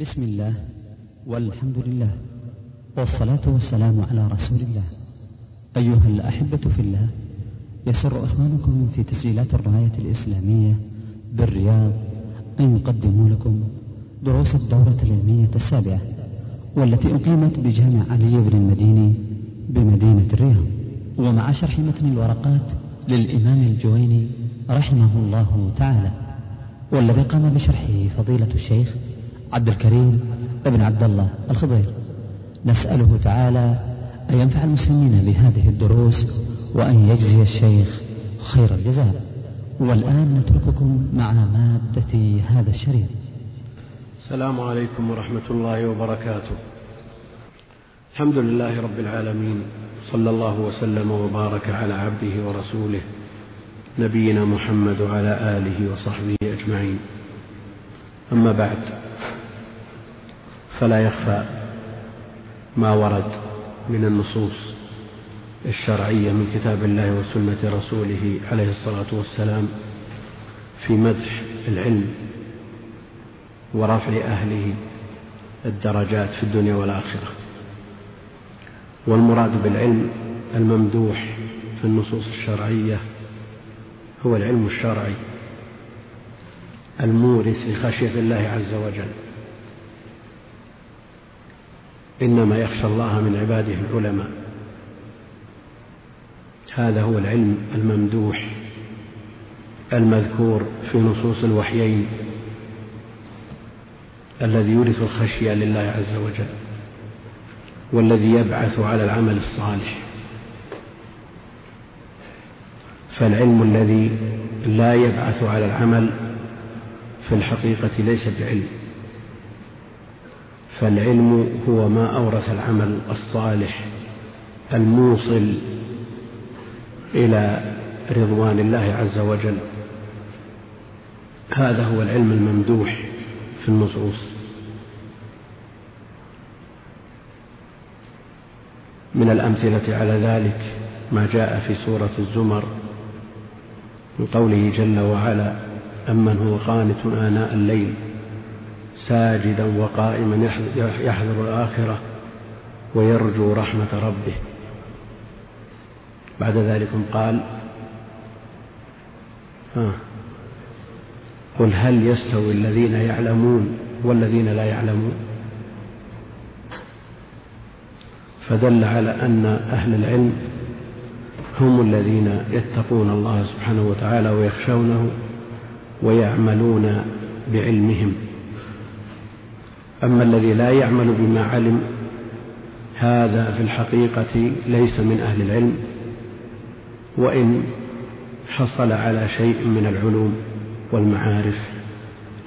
بسم الله والحمد لله والصلاة والسلام على رسول الله. أيها الأحبة في الله يسر إخوانكم في تسجيلات الراية الإسلامية بالرياض أن يقدموا لكم دروس الدورة العلمية السابعة والتي أقيمت بجامع علي بن المديني بمدينة الرياض. ومع شرح متن الورقات للإمام الجويني رحمه الله تعالى والذي قام بشرحه فضيلة الشيخ عبد الكريم بن عبد الله الخضير. نسأله تعالى أن ينفع المسلمين بهذه الدروس وأن يجزي الشيخ خير الجزاء. والآن نترككم مع مادة هذا الشريط. السلام عليكم ورحمة الله وبركاته. الحمد لله رب العالمين. صلى الله وسلم وبارك على عبده ورسوله نبينا محمد وعلى آله وصحبه أجمعين. أما بعد فلا يخفى ما ورد من النصوص الشرعية من كتاب الله وسنة رسوله عليه الصلاة والسلام في مدح العلم ورفع أهله الدرجات في الدنيا والآخرة. والمراد بالعلم الممدوح في النصوص الشرعية هو العلم الشرعي المورث لخشية الله عز وجل. إنما يخشى الله من عباده العلماء. هذا هو العلم الممدوح المذكور في نصوص الوحيين الذي يورث الخشية لله عز وجل والذي يبعث على العمل الصالح. فالعلم الذي لا يبعث على العمل في الحقيقة ليس بعلم. فالعلم هو ما أورث العمل الصالح الموصل إلى رضوان الله عز وجل. هذا هو العلم الممدوح في النصوص. من الأمثلة على ذلك ما جاء في سورة الزمر من قوله جل وعلا أمن هو قانت آناء الليل ساجدا وقائما يحذر الآخرة ويرجو رحمة ربه. بعد ذلك قال ها قل هل يستوي الذين يعلمون والذين لا يعلمون؟ فدل على أن أهل العلم هم الذين يتقون الله سبحانه وتعالى ويخشونه ويعملون بعلمهم. أما الذي لا يعمل بما علم هذا في الحقيقة ليس من أهل العلم وإن حصل على شيء من العلوم والمعارف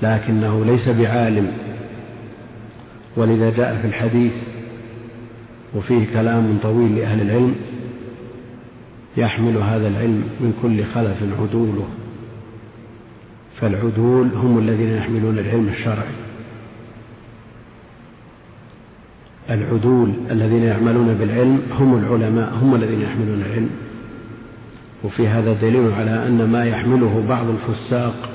لكنه ليس بعالم. ولذا جاء في الحديث وفيه كلام طويل لأهل العلم يحمل هذا العلم من كل خلف عدوله فالعدول هم الذين يحملون العلم الشرعي. العدول الذين يعملون بالعلم هم العلماء هم الذين يحملون العلم. وفي هذا دليل على أن ما يحمله بعض الفساق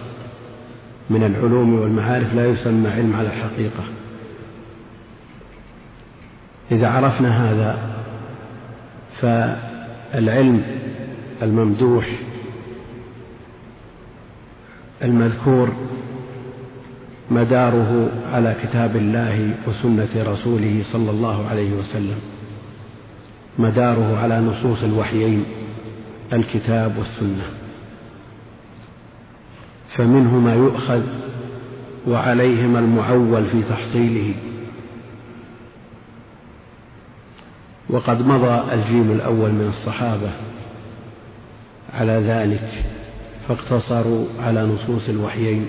من العلوم والمعارف لا يسمى علم على الحقيقة. إذا عرفنا هذا فالعلم الممدوح المذكور مداره على كتاب الله وسنة رسوله صلى الله عليه وسلم. مداره على نصوص الوحيين الكتاب والسنة. فمنهما يؤخذ وعليهما المعول في تحصيله. وقد مضى الجيل الأول من الصحابة على ذلك فاقتصروا على نصوص الوحيين.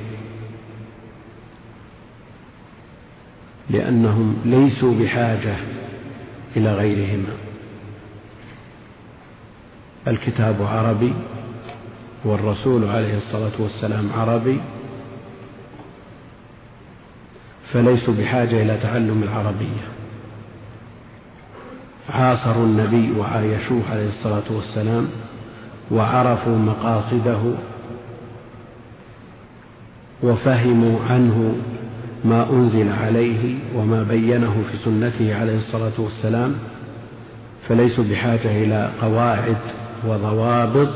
لأنهم ليسوا بحاجة إلى غيرهما. الكتاب عربي والرسول عليه الصلاة والسلام عربي فليسوا بحاجة إلى تعلم العربية. عاصروا النبي وعايشوه عليه الصلاة والسلام وعرفوا مقاصده وفهموا عنه ما أنزل عليه وما بينه في سنته عليه الصلاة والسلام فليسوا بحاجة إلى قواعد وضوابط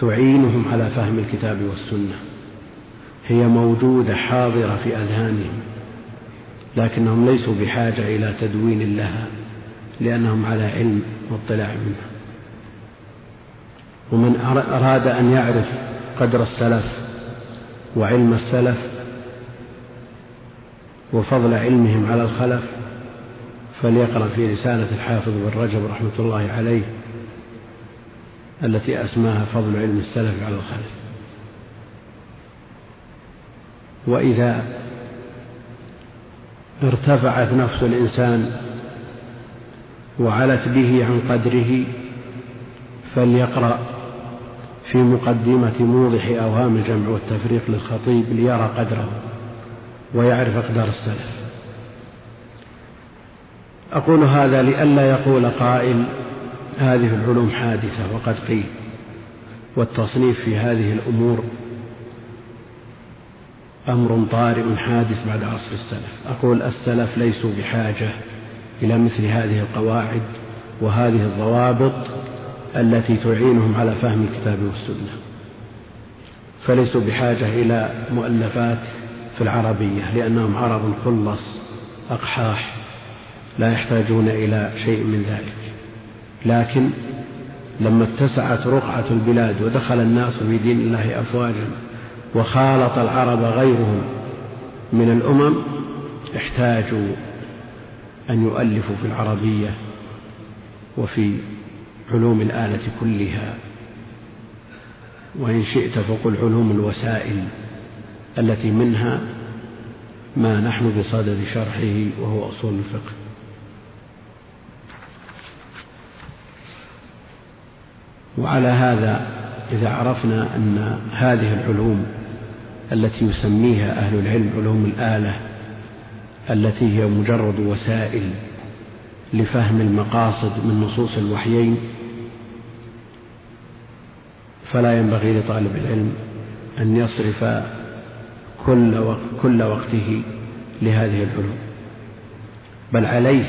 تعينهم على فهم الكتاب والسنة. هي موجودة حاضرة في أذهانهم لكنهم ليسوا بحاجة إلى تدوين لها لأنهم على علم واطلاع منها. ومن أراد أن يعرف قدر السلف وعلم السلف وفضل علمهم على الخلف فليقرأ في رسالة الحافظ بن رجب رحمة الله عليه التي أسماها فضل علم السلف على الخلف. وإذا ارتفعت نفس الإنسان وعلت به عن قدره فليقرأ في مقدمة موضح أوهام الجمع والتفريق للخطيب ليرى قدره. ويعرف أقدار السلف. أقول هذا لئلا يقول قائل هذه العلوم حادثة وقد قيل والتصنيف في هذه الأمور أمر طارئ حادث بعد عصر السلف. أقول السلف ليسوا بحاجة إلى مثل هذه القواعد وهذه الضوابط التي تعينهم على فهم الكتاب والسنة فليسوا بحاجة إلى مؤلفات في العربية لأنهم عرب خلص أقحاح لا يحتاجون إلى شيء من ذلك. لكن لما اتسعت رقعة البلاد ودخل الناس في دين الله أفواجا وخالط العرب غيرهم من الأمم احتاجوا أن يؤلفوا في العربية وفي علوم الآلة كلها. وإن شئت فقل علوم الوسائل. التي منها ما نحن بصدد شرحه وهو أصول الفقه. وعلى هذا إذا عرفنا أن هذه العلوم التي يسميها أهل العلم علوم الآلة التي هي مجرد وسائل لفهم المقاصد من نصوص الوحيين فلا ينبغي لطالب العلم أن يصرف كل, وقت كل وقته لهذه العلوم بل عليه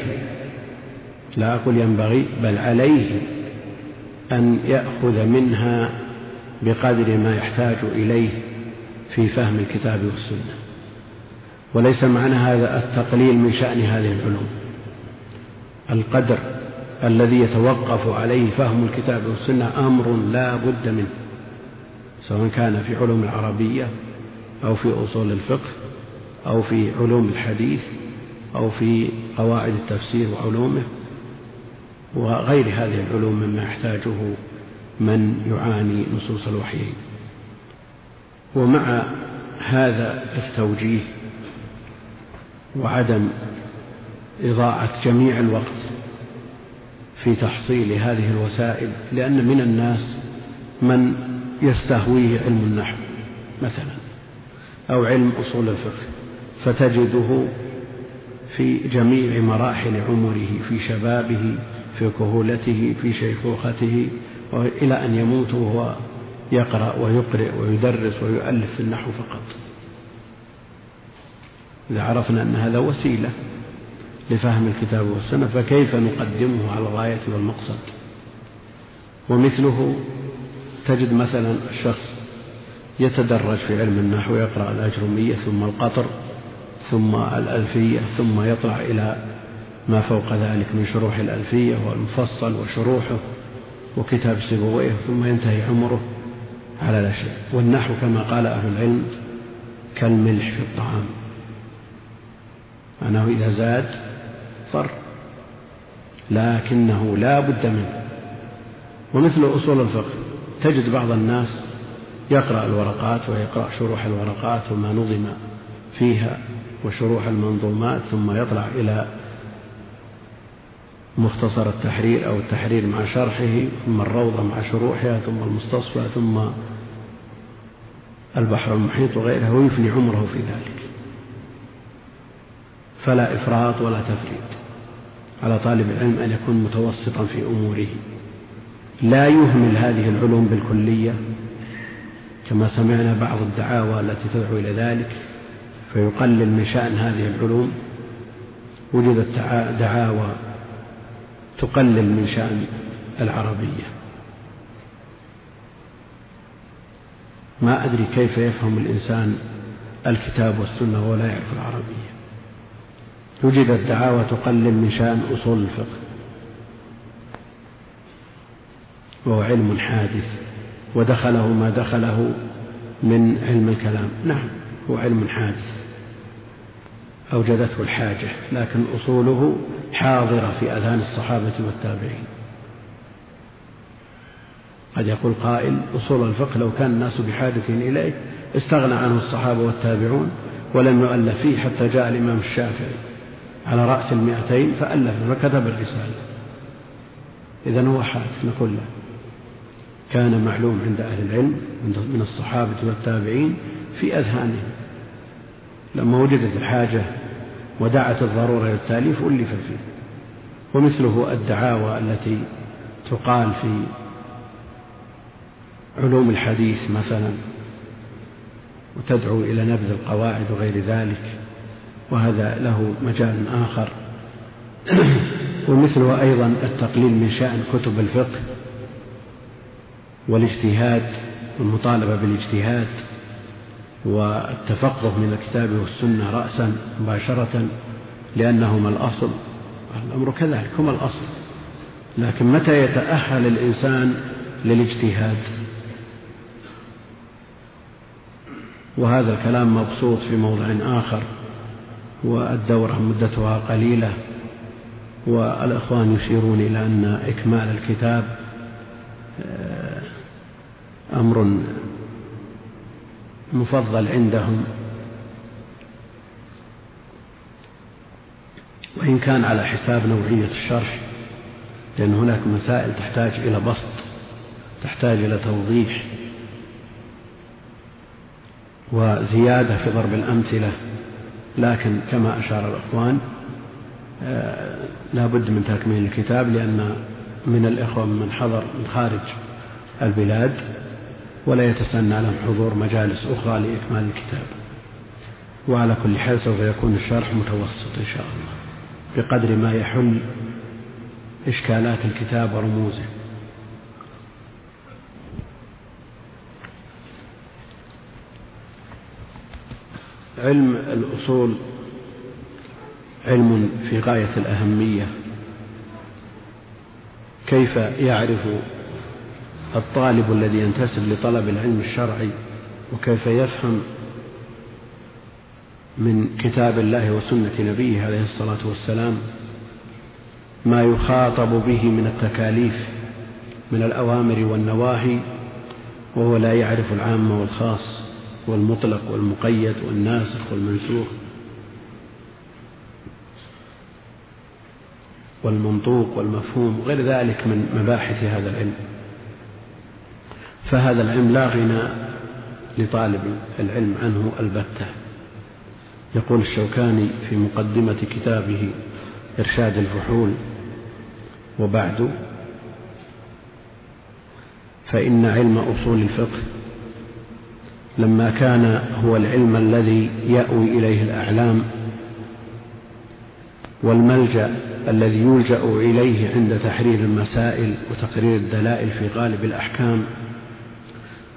لا أقول ينبغي بل عليه أن يأخذ منها بقدر ما يحتاج إليه في فهم الكتاب والسنة. وليس معنى هذا التقليل من شأن هذه العلوم القدر الذي يتوقف عليه فهم الكتاب والسنة أمر لا بد منه سواء كان في علوم العربية أو في أصول الفقه أو في علوم الحديث أو في قواعد التفسير وعلومه وغير هذه العلوم مما يحتاجه من يعاني نصوص الوحيين ومع هذا التوجيه وعدم إضاعة جميع الوقت في تحصيل هذه الوسائل لأن من الناس من يستهويه علم النحو مثلا. أو علم أصول الفقه فتجده في جميع مراحل عمره في شبابه في كهولته في شيخوخته إلى أن يموت وهو يقرأ ويقرئ ويدرس ويؤلف في النحو فقط. إذا عرفنا أن هذا وسيلة لفهم الكتاب والسنة فكيف نقدمه على الغاية والمقصد؟ ومثله تجد مثلا الشخص يتدرج في علم النحو يقرأ الأجرمية ثم القطر ثم الألفية ثم يطلع إلى ما فوق ذلك من شروح الألفية والمفصل وشروحه وكتاب سيبويه ثم ينتهي عمره على لا شيء. والنحو كما قال أهل العلم كالملح في الطعام. أنه إذا زاد ضر لكنه لا بد منه. ومثل أصول الفقه تجد بعض الناس يقرأ الورقات ويقرأ شروح الورقات وما نظم فيها وشروح المنظومات ثم يطلع إلى مختصر التحرير أو التحرير مع شرحه ثم الروضة مع شروحها ثم المستصفى ثم البحر المحيط وغيره ويفني عمره في ذلك. فلا إفراط ولا تفريط. على طالب العلم أن يكون متوسطا في أموره. لا يهمل هذه العلوم بالكلية. كما سمعنا بعض الدعاوى التي تدعو إلى ذلك فيقلل من شأن هذه العلوم. وجدت دعاوى تقلل من شأن العربية. ما أدري كيف يفهم الإنسان الكتاب والسنة ولا يعرف العربية. وجدت دعاوى تقلل من شأن أصول الفقه. وهو علم حادث. ودخله ما دخله من علم الكلام. نعم هو علم حادث. أوجدته الحاجة لكن أصوله حاضرة في أذهان الصحابة والتابعين. قد يقول قائل أصول الفقه لو كان الناس بحاجة إليه استغنى عنه الصحابة والتابعون ولم يؤلف فيه حتى جاء الإمام الشافعي. على رأس المئتين فألف فكتب الرسالة. إذا هو حادث نقول له كان معلوم عند أهل العلم من الصحابة والتابعين في أذهانهم. لما وجدت الحاجة ودعت الضرورة للتأليف ألف فيه. ومثله الدعاوى التي تقال في علوم الحديث مثلا وتدعو إلى نبذ القواعد وغير ذلك وهذا له مجال آخر. ومثله أيضا التقليل من شأن كتب الفقه والاجتهاد والمطالبة بالاجتهاد والتفقه من الكتاب والسنة رأسا مباشرة لأنهما الأصل. الأمر كذلك هما الأصل. لكن متى يتأهل الإنسان للاجتهاد؟ وهذا الكلام مبسوط في موضع آخر والدورة مدتها قليلة والإخوان يشيرون إلى أن إكمال الكتاب أمر مفضل عندهم. وإن كان على حساب نوعية الشرح لأن هناك مسائل تحتاج إلى بسط تحتاج إلى توضيح وزيادة في ضرب الأمثلة. لكن كما أشار الأخوان آه، لا بد من تكميل الكتاب لأن من الإخوة من حضر من خارج البلاد ولا يتسنى لهم حضور مجالس أخرى لإكمال الكتاب. وعلى كل حال سوف يكون الشرح متوسط إن شاء الله بقدر ما يحل إشكالات الكتاب ورموزه. علم الأصول علم في غاية الأهمية. كيف يعرف الطالب الذي ينتسب لطلب العلم الشرعي وكيف يفهم من كتاب الله وسنة نبيه عليه الصلاة والسلام ما يخاطب به من التكاليف من الأوامر والنواهي وهو لا يعرف العام والخاص والمطلق والمقيد والناسخ والمنسوخ والمنطوق والمفهوم غير ذلك من مباحث هذا العلم. فهذا العلم لا غنى لطالب العلم عنه البتة. يقول الشوكاني في مقدمة كتابه إرشاد الفحول وبعد فإن علم أصول الفقه لما كان هو العلم الذي يأوي إليه الأعلام والملجأ الذي يلجأ إليه عند تحرير المسائل وتقرير الدلائل في غالب الأحكام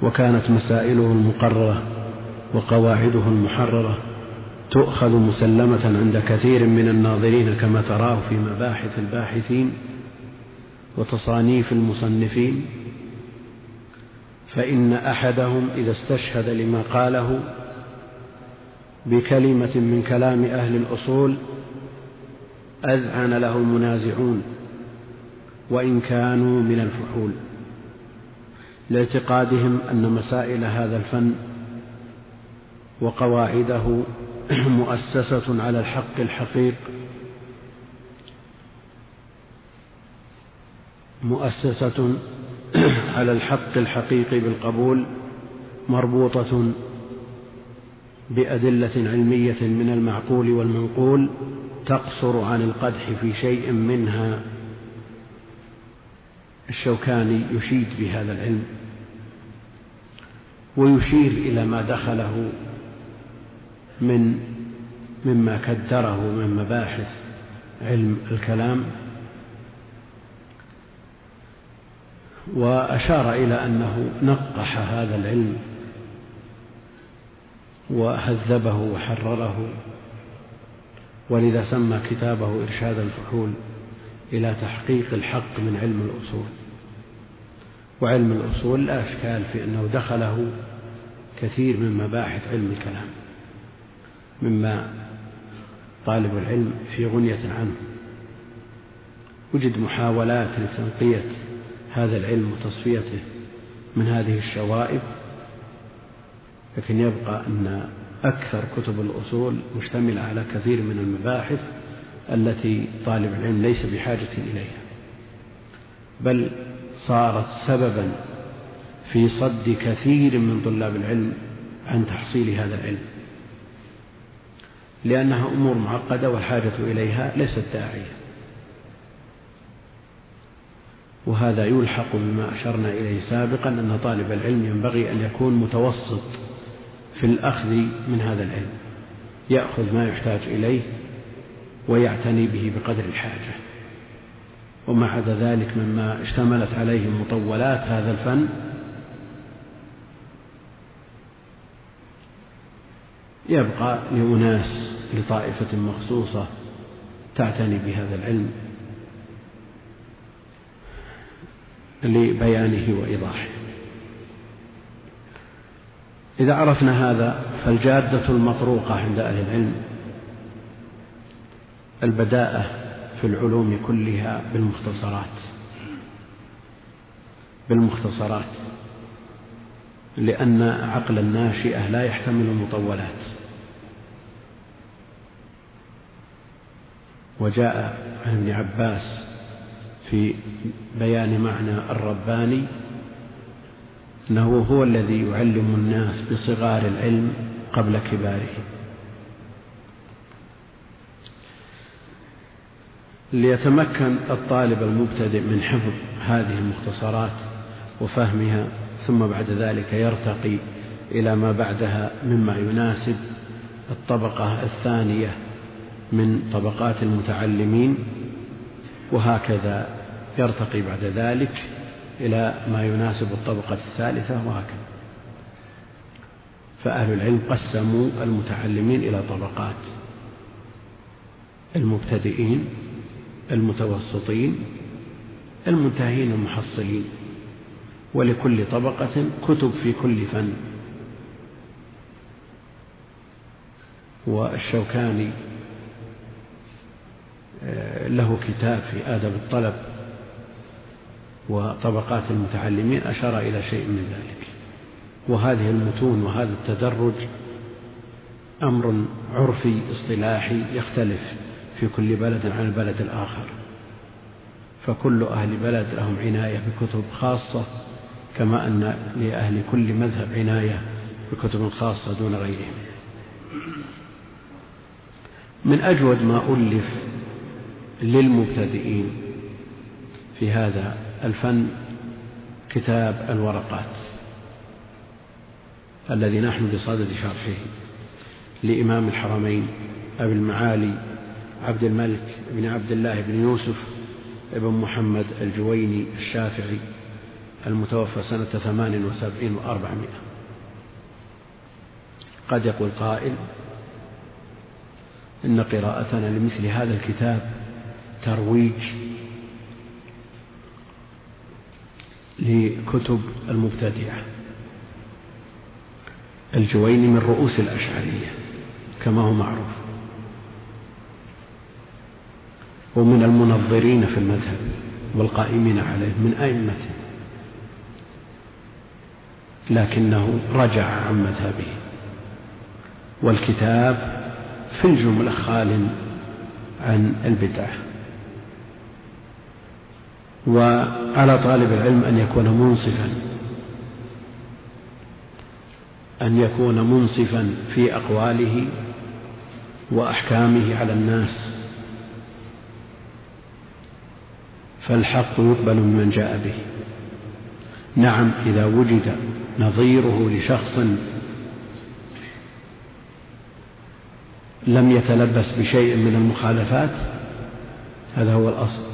وكانت مسائله المقررة وقواعده المحررة تؤخذ مسلمة عند كثير من الناظرين كما تراه في مباحث الباحثين وتصانيف المصنفين فإن أحدهم إذا استشهد لما قاله بكلمة من كلام أهل الأصول أذعن له المنازعون وإن كانوا من الفحول. لاعتقادهم أن مسائل هذا الفن وقواعده مؤسسة على الحق الحقيق مؤسسة على الحق الحقيقي بالقبول مربوطة بأدلة علمية من المعقول والمنقول تقصر عن القدح في شيء منها. الشوكاني يشيد بهذا العلم. ويشير إلى ما دخله من مما كدره من مباحث علم الكلام. وأشار إلى أنه نقح هذا العلم وهذبه وحرره ولذا سمى كتابه إرشاد الفحول إلى تحقيق الحق من علم الأصول. وعلم الأصول لا إشكال في أنه دخله كثير من مباحث علم الكلام مما طالب العلم في غنية عنه. وجد محاولات لتنقية هذا العلم وتصفيته من هذه الشوائب لكن يبقى أن أكثر كتب الأصول مشتملة على كثير من المباحث التي طالب العلم ليس بحاجة إليها بل صارت سببا في صد كثير من طلاب العلم عن تحصيل هذا العلم. لأنها أمور معقدة والحاجة إليها ليست داعية. وهذا يلحق بما أشرنا إليه سابقا أن طالب العلم ينبغي أن يكون متوسط في الأخذ من هذا العلم. يأخذ ما يحتاج إليه ويعتني به بقدر الحاجة. وما عدا ذلك مما اشتملت عليه مطولات هذا الفن يبقى لأناس لطائفة مخصوصة تعتني بهذا العلم لبيانه وإيضاحه. إذا عرفنا هذا فالجادة المطروقة عند أهل العلم البداءة في العلوم كلها بالمختصرات بالمختصرات لأن عقل الناشئة لا يحتمل المطولات وجاء عن ابن عباس في بيان معنى الرباني أنه هو الذي يعلم الناس بصغار العلم قبل كباره ليتمكن الطالب المبتدئ من حفظ هذه المختصرات وفهمها ثم بعد ذلك يرتقي إلى ما بعدها مما يناسب الطبقة الثانية من طبقات المتعلمين وهكذا يرتقي بعد ذلك إلى ما يناسب الطبقة الثالثة وهكذا. فأهل العلم قسموا المتعلمين إلى طبقات المبتدئين المتوسطين المنتهين المحصلين. ولكل طبقة كتب في كل فن. والشوكاني له كتاب في آدب الطلب وطبقات المتعلمين أشار إلى شيء من ذلك. وهذه المتون وهذا التدرج أمر عرفي اصطلاحي يختلف في كل بلد عن البلد الآخر. فكل أهل بلد لهم عناية بكتب خاصة كما أن لأهل كل مذهب عناية بكتب خاصة دون غيرهم. من أجود ما ألف للمبتدئين. في هذا الفن كتاب الورقات الذي نحن بصدد شرحه لإمام الحرمين أبي المعالي عبد الملك بن عبد الله بن يوسف بن محمد الجويني الشافعي المتوفى سنة ثمان وسبعين وأربعمائة. قد يقول قائل إن قراءتنا لمثل هذا الكتاب ترويج لكتب المبتدعة الجويني من رؤوس الأشعرية كما هو معروف. ومن المنظرين في المذهب والقائمين عليه من أئمته لكنه رجع عن مذهبه. والكتاب في الجملة خال عن البدعة. وعلى طالب العلم أن يكون منصفا. أن يكون منصفا في أقواله وأحكامه على الناس. فالحق يقبل ممن جاء به. نعم إذا وجد نظيره لشخص لم يتلبس بشيء من المخالفات هذا هو الأصل.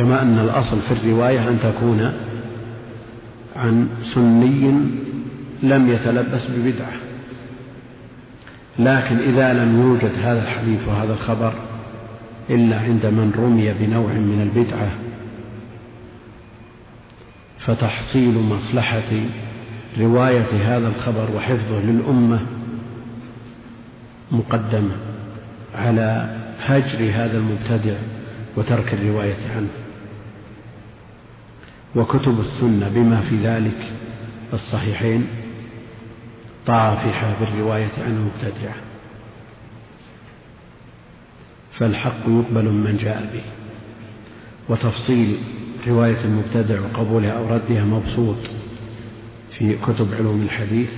كما أن الأصل في الرواية أن تكون عن سني لم يتلبس ببدعة. لكن إذا لم يوجد هذا الحديث وهذا الخبر إلا عند من رمي بنوع من البدعة فتحصيل مصلحة رواية هذا الخبر وحفظه للأمة مقدمة على هجر هذا المبتدع وترك الرواية عنه. وكتب السنة بما في ذلك الصحيحين. طافحة بالرواية عن المبتدعة فالحق يقبل من جاء به. وتفصيل رواية المبتدع وقبولها أو ردها مبسوط في كتب علوم الحديث.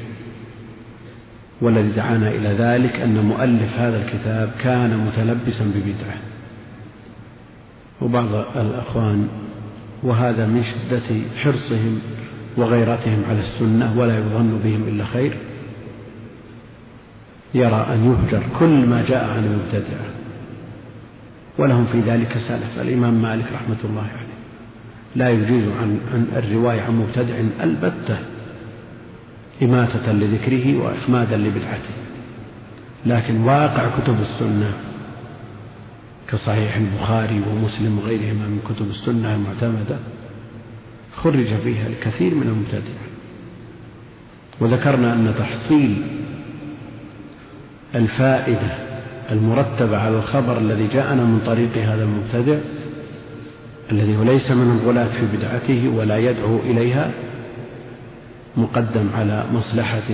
والذي دعانا إلى ذلك أن مؤلف هذا الكتاب كان متلبسا ببدعة. وبعض الأخوان وهذا من شدة حرصهم وغيرتهم على السنة ولا يظن بهم إلا خير. يرى أن يهجر كل ما جاء عن المبتدعة ولهم في ذلك سلف الإمام مالك رحمة الله عليه لا يجيز عن, عن الرواية عن مبتدع البتة إماتة لذكره وإخمادا لبدعته. لكن واقع كتب السنة كصحيح البخاري ومسلم وغيرهما من كتب السنة المعتمدة خرج فيها الكثير من المبتدعة وذكرنا أن تحصيل الفائدة المرتبة على الخبر الذي جاءنا من طريق هذا المبتدع الذي هو ليس من الغلاة في بدعته ولا يدعو إليها مقدم على مصلحة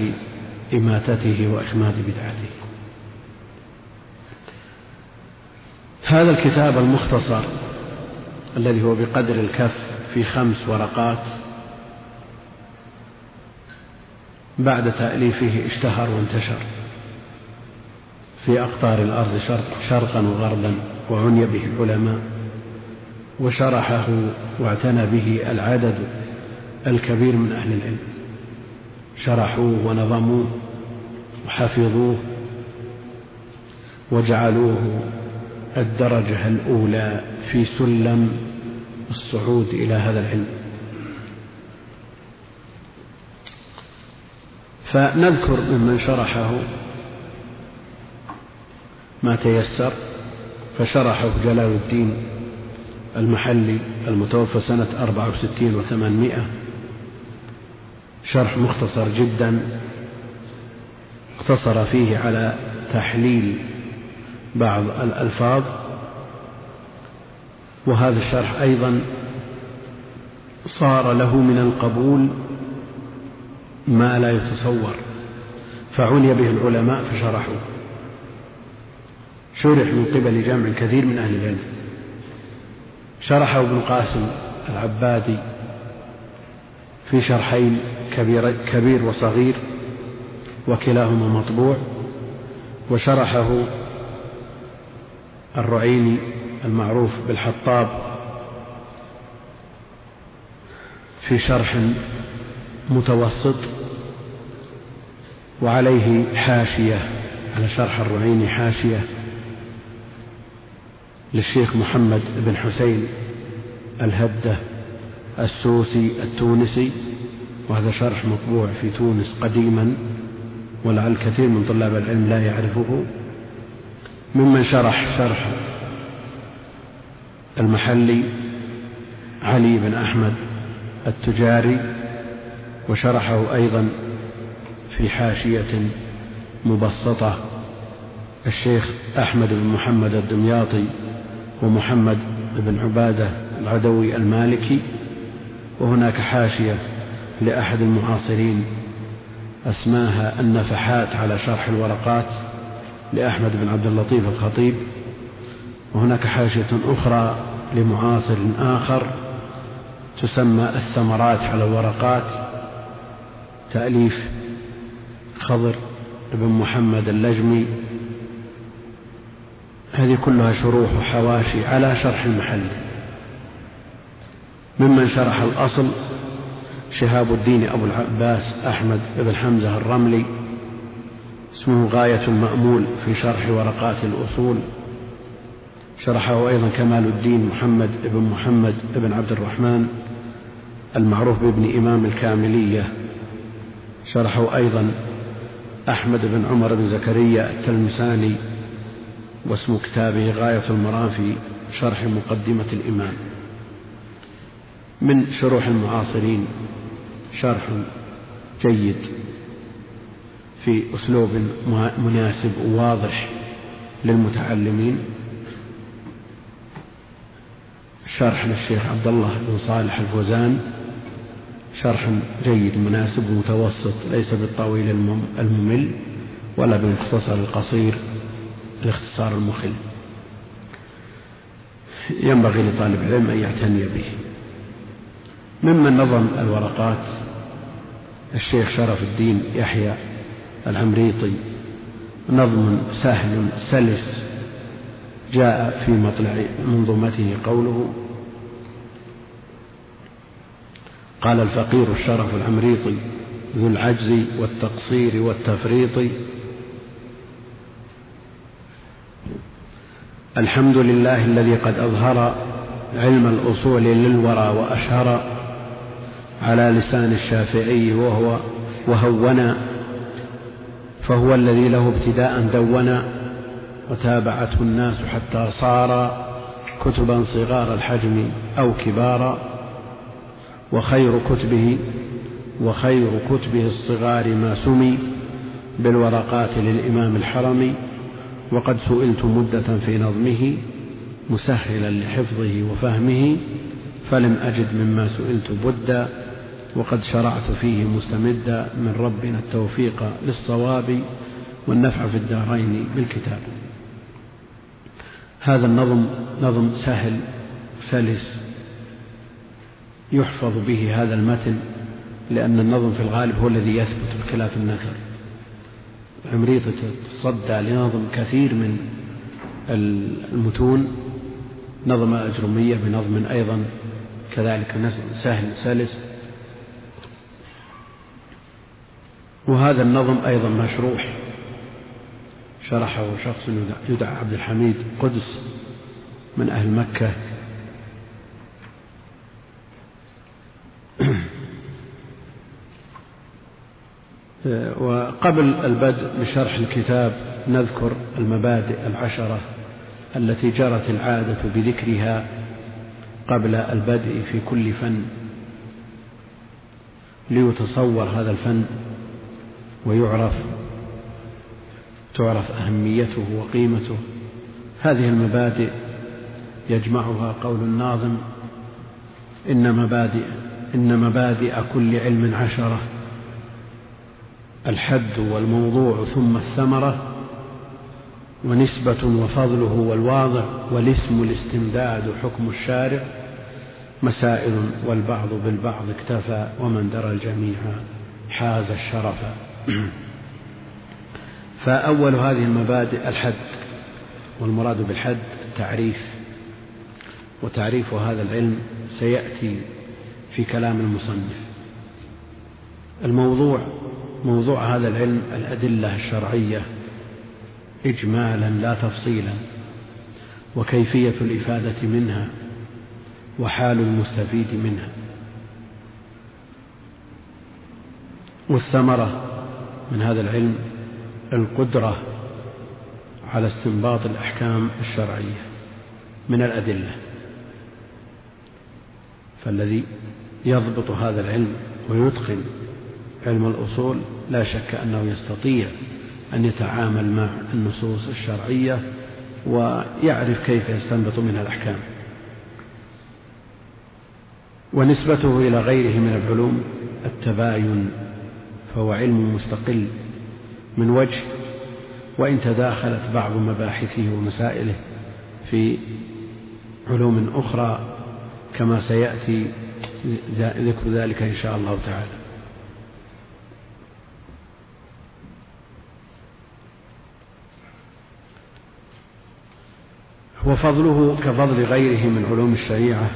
إماتته وإخماد بدعته. هذا الكتاب المختصر الذي هو بقدر الكف في خمس ورقات بعد تأليفه اشتهر وانتشر في أقطار الأرض شرقا وغربا وعني به العلماء وشرحه واعتنى به العدد الكبير من أهل العلم. شرحوه ونظموه وحفظوه وجعلوه الدرجة الأولى في سلم الصعود إلى هذا العلم. فنذكر ممن شرحه ما تيسر فشرحه جلال الدين المحلي المتوفى سنة أربعة وستين وثمانمائة شرح مختصر جدا اقتصر فيه على تحليل بعض الألفاظ وهذا الشرح أيضا صار له من القبول ما لا يتصور فعني به العلماء فشرحوه. شرح من قبل جمع كثير من أهل العلم. شرحه ابن قاسم العبادي في شرحين كبير, كبير وصغير وكلاهما مطبوع وشرحه الرعيني المعروف بالحطاب في شرح متوسط وعليه حاشية على شرح الرعيني حاشية للشيخ محمد بن حسين الهدة السوسي التونسي وهذا شرح مطبوع في تونس قديما ولعل كثير من طلاب العلم لا يعرفه. ممن شرح شرح المحلي علي بن أحمد التجاري وشرحه أيضا في حاشية مبسطة الشيخ أحمد بن محمد الدمياطي ومحمد بن عبادة العدوي المالكي وهناك حاشية لأحد المعاصرين أسماها النفحات على شرح الورقات لأحمد بن عبد اللطيف الخطيب وهناك حاشية أخرى لمعاصر آخر تسمى الثمرات على الورقات تأليف خضر بن محمد اللجمي. هذه كلها شروح وحواشي على شرح المحل. ممن شرح الأصل شهاب الدين أبو العباس أحمد بن حمزة الرملي اسمه غاية المأمول في شرح ورقات الأصول. شرحه أيضا كمال الدين محمد بن محمد بن عبد الرحمن المعروف بابن إمام الكاملية. شرحه أيضا أحمد بن عمر بن زكريا التلمساني واسم كتابه غاية المرام في شرح مقدمة الإمام. من شروح المعاصرين شرح جيد في أسلوب مناسب وواضح للمتعلمين. شرح للشيخ عبد الله بن صالح الفوزان. شرح جيد مناسب ومتوسط ليس بالطويل الممل ولا بالمختصر القصير الاختصار المخل. ينبغي لطالب العلم أن يعتني به. ممن نظم الورقات الشيخ شرف الدين يحيى العمريطي نظم سهل سلس جاء في مطلع منظومته قوله قال الفقير الشرف العمريطي ذو العجز والتقصير والتفريط. الحمد لله الذي قد أظهر علم الأصول للورى وأشهر على لسان الشافعي وهو وهونا فهو الذي له ابتداء دونا وتابعته الناس حتى صار كتبا صغار الحجم أو كبارا وخير كتبه وخير كتبه الصغار ما سمي بالورقات للإمام الحرمي وقد سئلت مدة في نظمه مسهلا لحفظه وفهمه فلم أجد مما سئلت بدا وقد شرعت فيه مستمدا من ربنا التوفيق للصواب والنفع في الدارين بالكتاب. هذا النظم نظم سهل سلس يحفظ به هذا المتن لأن النظم في الغالب هو الذي يثبت بخلاف النثر عمريطة تصدى لنظم كثير من المتون نظم أجرمية بنظم أيضا كذلك سهل سلس وهذا النظم أيضا مشروح. شرحه شخص يدعى عبد الحميد قدس من أهل مكة. وقبل البدء بشرح الكتاب نذكر المبادئ العشرة التي جرت العادة بذكرها قبل البدء في كل فن. ليتصور هذا الفن ويعرف تعرف أهميته وقيمته. هذه المبادئ يجمعها قول الناظم إن مبادئ إن مبادئ كل علم عشرة. الحد والموضوع ثم الثمرة ونسبة وفضله والواضع والاسم الاستمداد حكم الشارع. مسائل والبعض بالبعض اكتفى ومن درى الجميع حاز الشرف. فأول هذه المبادئ الحد والمراد بالحد التعريف وتعريف هذا العلم سيأتي في كلام المصنف. الموضوع موضوع هذا العلم الأدلة الشرعية إجمالا لا تفصيلا وكيفية الإفادة منها وحال المستفيد منها. والثمرة من هذا العلم القدرة على استنباط الأحكام الشرعية من الأدلة. فالذي يضبط هذا العلم ويتقن علم الأصول لا شك أنه يستطيع أن يتعامل مع النصوص الشرعية ويعرف كيف يستنبط منها الأحكام. ونسبته إلى غيره من العلوم التباين فهو علم مستقل من وجه وإن تداخلت بعض مباحثه ومسائله في علوم أخرى كما سيأتي ذكر ذلك إن شاء الله تعالى. وفضله كفضل غيره من علوم الشريعة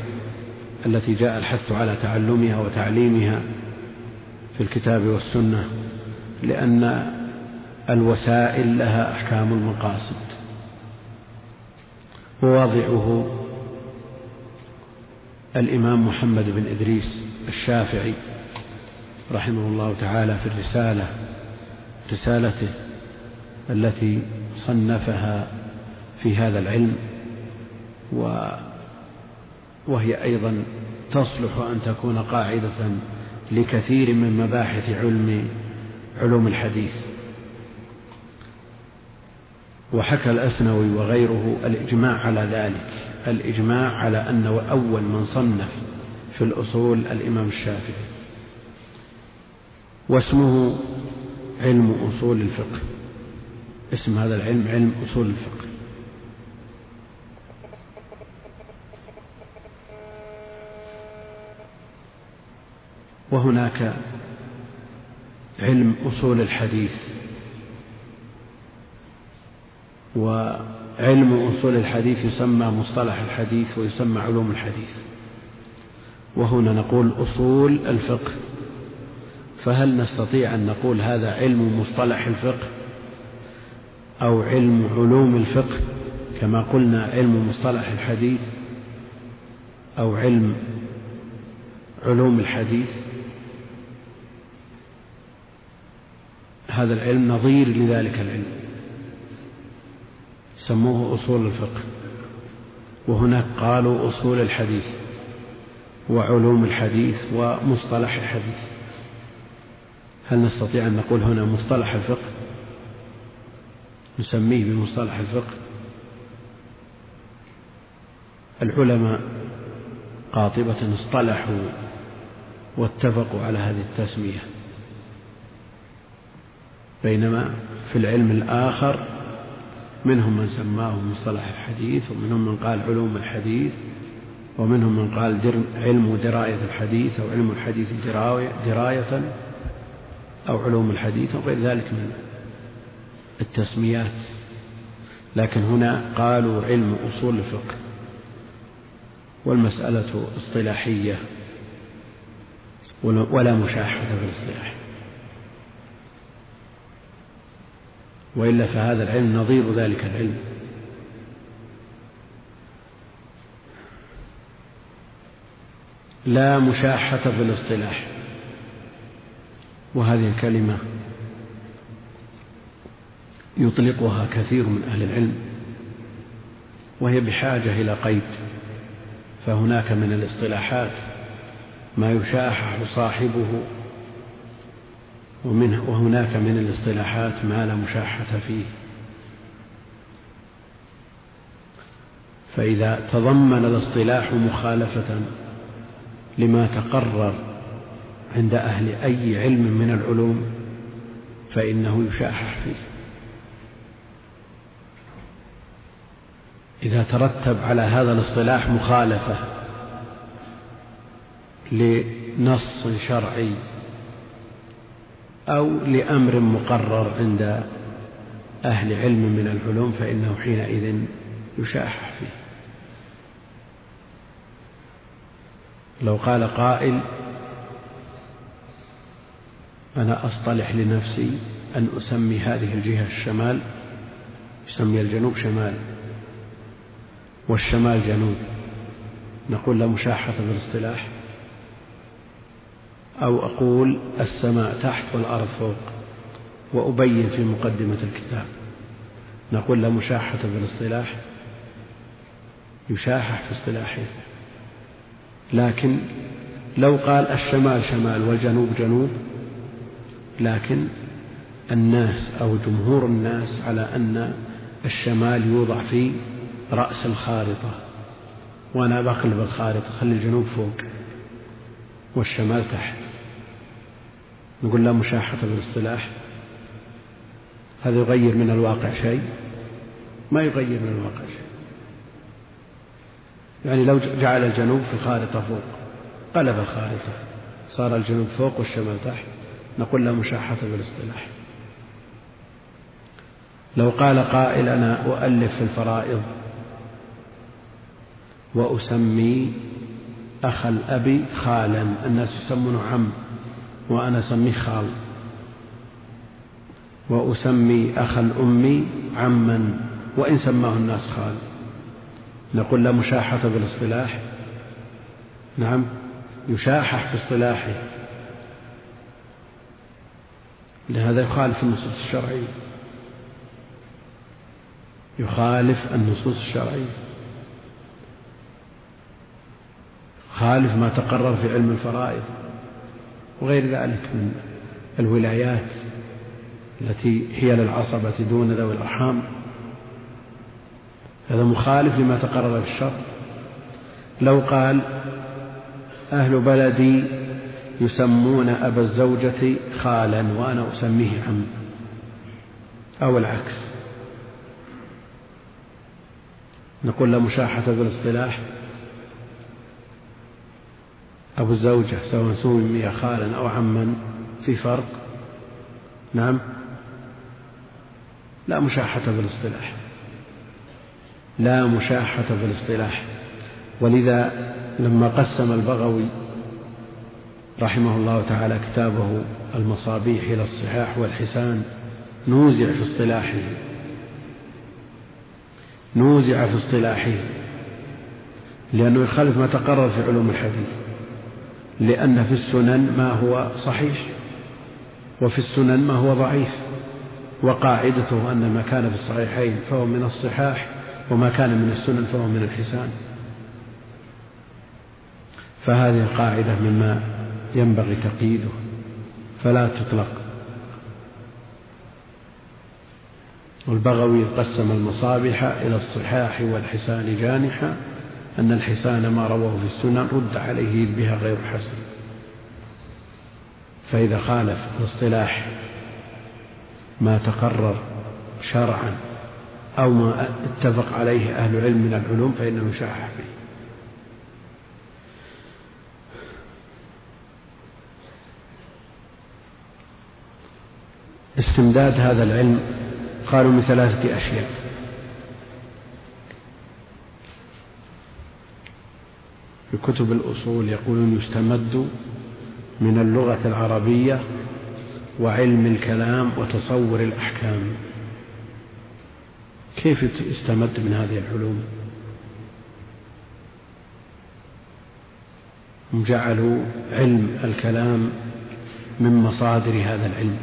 التي جاء الحث على تعلمها وتعليمها في الكتاب والسنة لأن الوسائل لها أحكام المقاصد. وواضعه الإمام محمد بن إدريس الشافعي رحمه الله تعالى في الرسالة رسالته التي صنفها في هذا العلم و وهي أيضا تصلح أن تكون قاعدة لكثير من مباحث علم علوم الحديث. وحكى الأثنوي وغيره الإجماع على ذلك الإجماع على أن أول من صنف في الأصول الإمام الشافعي. واسمه علم أصول الفقه. اسم هذا العلم علم أصول الفقه. وهناك علم أصول الحديث وعلم أصول الحديث يسمى مصطلح الحديث ويسمى علوم الحديث وهنا نقول أصول الفقه فهل نستطيع أن نقول هذا علم مصطلح الفقه أو علم علوم الفقه كما قلنا علم مصطلح الحديث أو علم علوم الحديث هذا العلم نظير لذلك العلم. سموه أصول الفقه. وهناك قالوا أصول الحديث وعلوم الحديث ومصطلح الحديث. هل نستطيع أن نقول هنا مصطلح الفقه؟ نسميه بمصطلح الفقه. العلماء قاطبة اصطلحوا واتفقوا على هذه التسمية. بينما في العلم الآخر منهم من سماه مصطلح الحديث ومنهم من قال علوم الحديث ومنهم من قال علم دراية الحديث أو علم الحديث دراية أو علوم الحديث وغير ذلك من التسميات. لكن هنا قالوا علم أصول الفقه والمسألة اصطلاحية ولا مشاحة في الاصطلاح. وإلا فهذا العلم نظير ذلك العلم. لا مشاحة في الاصطلاح. وهذه الكلمة يطلقها كثير من أهل العلم وهي بحاجة إلى قيد. فهناك من الاصطلاحات ما يشاحح صاحبه ومنه وهناك من الاصطلاحات ما لا مشاحة فيه. فإذا تضمن الاصطلاح مخالفة لما تقرر عند أهل أي علم من العلوم فإنه يشاحح فيه. إذا ترتب على هذا الاصطلاح مخالفة لنص شرعي أو لأمر مقرر عند أهل علم من العلوم فإنه حينئذ يشاحح فيه. لو قال قائل أنا أصطلح لنفسي أن أسمي هذه الجهة الشمال يسمي الجنوب شمال والشمال جنوب نقول لا مشاحة في الاصطلاح. أو أقول السماء تحت والأرض فوق وأبين في مقدمة الكتاب. نقول لا مشاحة في الاصطلاح يشاحح في اصطلاحه. لكن لو قال الشمال شمال والجنوب جنوب لكن الناس أو جمهور الناس على أن الشمال يوضع في رأس الخارطة. وأنا بقلب الخارطة خلي الجنوب فوق والشمال تحت. نقول لا مشاحة بالاصطلاح هذا يغير من الواقع شيء. ما يغير من الواقع شيء. يعني لو جعل الجنوب في الخارطة فوق قلب الخارطة صار الجنوب فوق والشمال تحت نقول لا مشاحة بالاصطلاح لو قال قائل أنا أؤلف في الفرائض وأسمي أخ الأب خالا الناس يسمونه عم. وأنا أسميه خال. وأسمي أخا الأم عما وإن سماه الناس خال. نقول لا مشاحة بالاصطلاح نعم يشاحح في اصطلاحه. لهذا يخالف النصوص الشرعية. يخالف النصوص الشرعية. خالف ما تقرر في علم الفرائض. وغير ذلك من الولايات التي هي للعصبة دون ذوي الأرحام. هذا مخالف لما تقرر في الشرع. لو قال أهل بلدي يسمون أبا الزوجة خالا وأنا أسميه عم أو العكس. نقول لا مشاحة بالاصطلاح أبو الزوجة سواء سمي خالا أو عما في فرق؟ نعم. لا مشاحة بالاصطلاح لا مشاحة بالاصطلاح ولذا لما قسم البغوي رحمه الله تعالى كتابه المصابيح إلى الصحاح والحسان نوزع في اصطلاحه. نوزع في اصطلاحه. لأنه يخالف ما تقرر في علوم الحديث. لأن في السنن ما هو صحيح وفي السنن ما هو ضعيف وقاعدته أن ما كان في الصحيحين فهو من الصحاح وما كان من السنن فهو من الحسان. فهذه القاعدة مما ينبغي تقييده فلا تطلق. والبغوي قسم المصابح إلى الصحاح والحسان جانحا أن الحسان ما رواه في السنن رد عليه بها غير حسن. فإذا خالف الاصطلاح ما تقرر شرعا أو ما اتفق عليه أهل العلم من العلوم فإنه يشاح فيه. استمداد هذا العلم قالوا من ثلاثة أشياء. في كتب الأصول يقولون يستمد من اللغة العربية وعلم الكلام وتصور الأحكام. كيف يستمد من هذه العلوم؟ هم جعلوا علم الكلام من مصادر هذا العلم.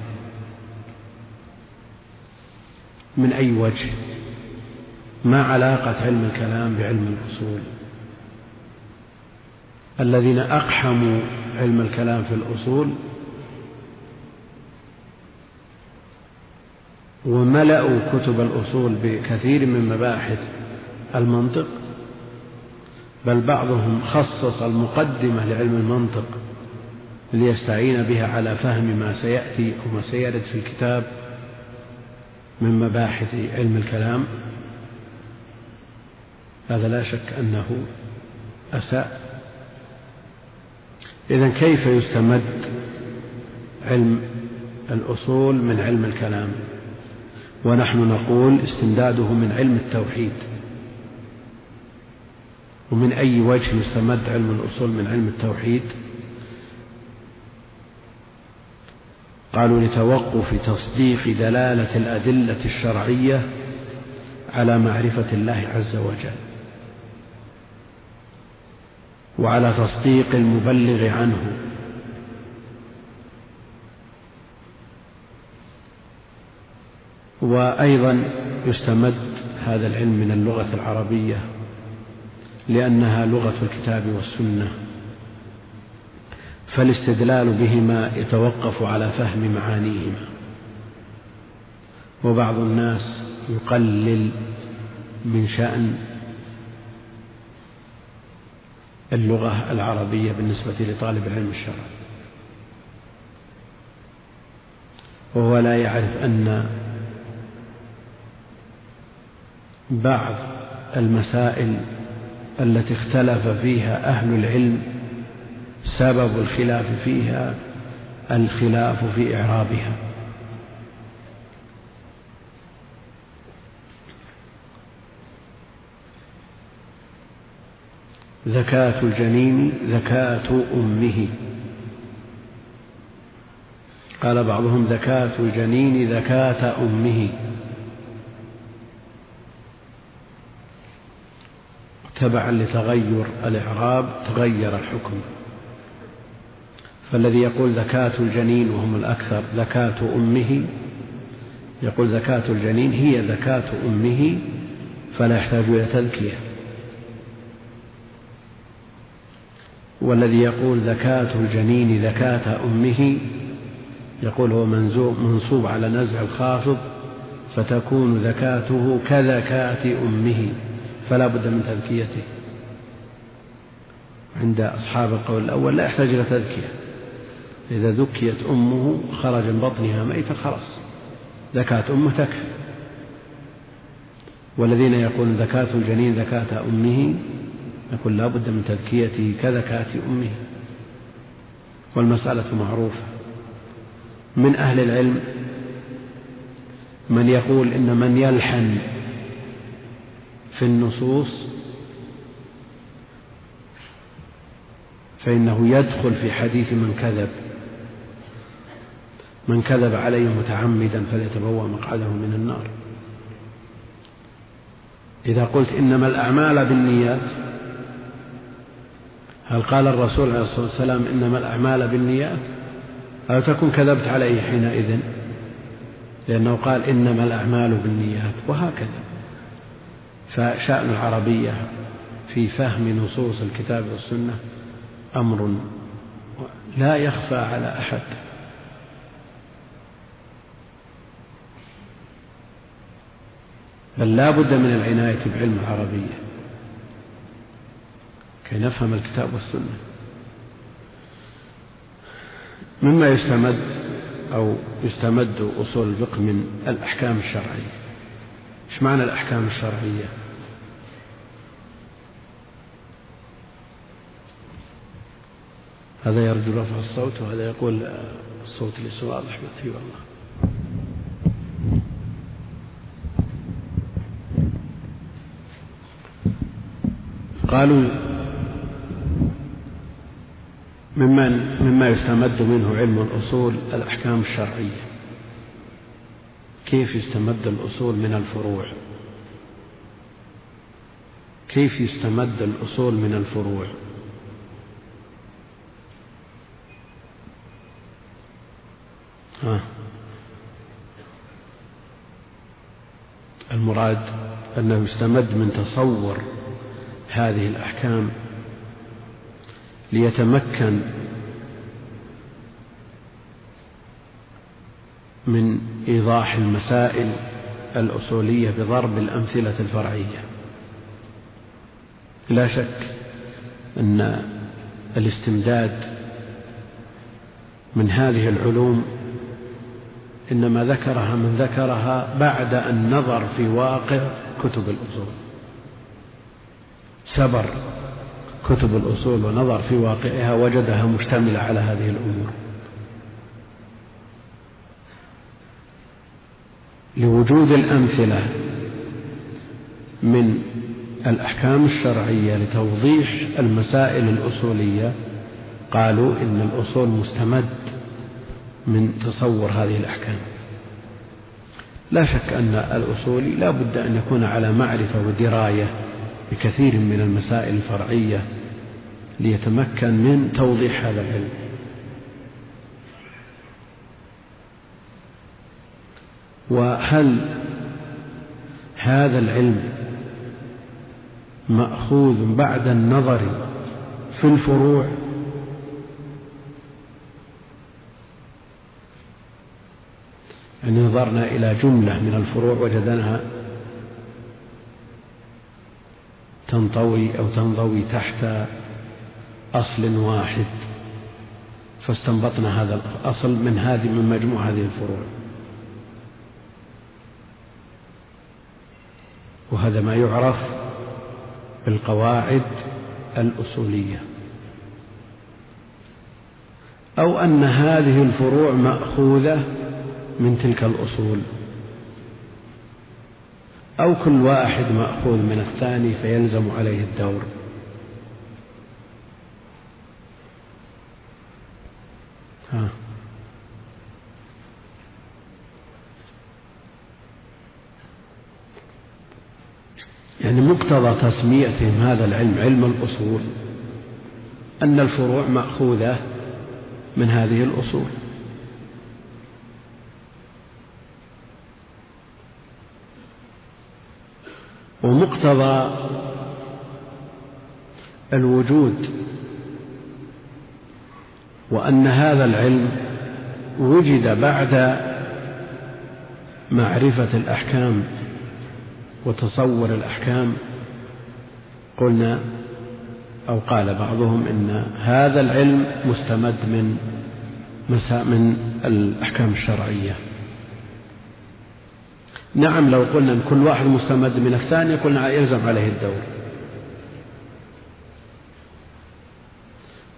من أي وجه؟ ما علاقة علم الكلام بعلم الأصول؟ الذين أقحموا علم الكلام في الأصول وملأوا كتب الأصول بكثير من مباحث المنطق بل بعضهم خصص المقدمة لعلم المنطق ليستعين بها على فهم ما سيأتي أو ما سيرد في الكتاب من مباحث علم الكلام. هذا لا شك أنه أساء. إذا كيف يستمد علم الأصول من علم الكلام؟ ونحن نقول استمداده من علم التوحيد. ومن أي وجه يستمد علم الأصول من علم التوحيد؟ قالوا لتوقف تصديق دلالة الأدلة الشرعية على معرفة الله عز وجل. وعلى تصديق المبلغ عنه. وأيضا يستمد هذا العلم من اللغة العربية لأنها لغة الكتاب والسنة. فالاستدلال بهما يتوقف على فهم معانيهما. وبعض الناس يقلل من شأن اللغة العربية بالنسبة لطالب العلم الشرعي وهو لا يعرف أن بعض المسائل التي اختلف فيها أهل العلم سبب الخلاف فيها الخلاف في إعرابها. زكاة الجنين زكاة أمه. قال بعضهم ذكاة الجنين ذكاة أمه. تبعا لتغير الإعراب تغير الحكم. فالذي يقول زكاة الجنين وهم الأكثر زكاة أمه يقول زكاة الجنين هي زكاة أمه فلا يحتاج إلى تذكية والذي يقول زكاة الجنين زكاة أمه يقول هو منصوب على نزع الخافض فتكون زكاته كزكاة أمه فلا بد من تذكيته. عند أصحاب القول الأول لا يحتاج إلى تذكية. إذا ذكيت أمه خرج من بطنها ميتا خلاص زكاة أمه تكفي. والذين يقولون زكاة الجنين زكاة أمه يقول لا بد من تذكيته كزكاة أمه والمسألة معروفة. من أهل العلم من يقول إن من يلحن في النصوص فإنه يدخل في حديث من كذب من كذب علي متعمدا فليتبوأ مقعده من النار. إذا قلت إنما الأعمال بالنيات هل قال الرسول عليه الصلاة والسلام إنما الأعمال بالنيات؟ أو تكون كذبت عليه حينئذ؟ لأنه قال إنما الأعمال بالنيات وهكذا. فشأن العربية في فهم نصوص الكتاب والسنة أمر لا يخفى على أحد. بل لا بد من العناية بعلم العربية. كي نفهم الكتاب والسنة. مما يستمد أو يستمد أصول الفقه من الأحكام الشرعية. إيش معنى الأحكام الشرعية؟ هذا يرجو رفع الصوت وهذا يقول الصوت ليس واضح في والله قالوا ممن مما يستمد منه علم الأصول الأحكام الشرعية. كيف يستمد الأصول من الفروع؟ كيف يستمد الأصول من الفروع؟ ها. المراد أنه يستمد من تصور هذه الأحكام ليتمكن من إيضاح المسائل الأصولية بضرب الأمثلة الفرعية. لا شك أن الاستمداد من هذه العلوم إنما ذكرها من ذكرها بعد أن نظر في واقع كتب الأصول. سبر كتب الأصول ونظر في واقعها وجدها مشتملة على هذه الأمور. لوجود الأمثلة من الأحكام الشرعية لتوضيح المسائل الأصولية قالوا إن الأصول مستمد من تصور هذه الأحكام. لا شك أن الأصولي لا بد أن يكون على معرفة ودراية بكثير من المسائل الفرعية ليتمكن من توضيح هذا العلم. وهل هذا العلم مأخوذ بعد النظر في الفروع؟ يعني نظرنا إلى جملة من الفروع وجدناها تنطوي أو تنضوي تحت أصل واحد. فاستنبطنا هذا الأصل من هذه من مجموع هذه الفروع. وهذا ما يعرف بالقواعد الأصولية. أو أن هذه الفروع مأخوذة من تلك الأصول. أو كل واحد مأخوذ من الثاني فيلزم عليه الدور. آه. يعني مقتضى تسميتهم هذا العلم علم الأصول أن الفروع مأخوذة من هذه الأصول. ومقتضى الوجود وأن هذا العلم وجد بعد معرفة الأحكام وتصور الأحكام قلنا أو قال بعضهم إن هذا العلم مستمد من من الأحكام الشرعية. نعم لو قلنا إن كل واحد مستمد من الثاني قلنا يلزم عليه الدور.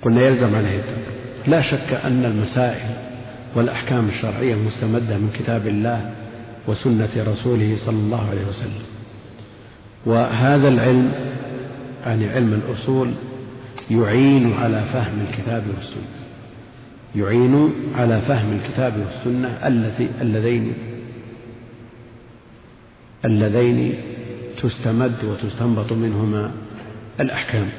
قلنا يلزم عليه الدور. لا شك أن المسائل والأحكام الشرعية المستمدة من كتاب الله وسنة رسوله صلى الله عليه وسلم. وهذا العلم يعني علم الأصول يعين على فهم الكتاب والسنة. يعين على فهم الكتاب والسنة التي اللذين اللذين تستمد وتستنبط منهما الأحكام.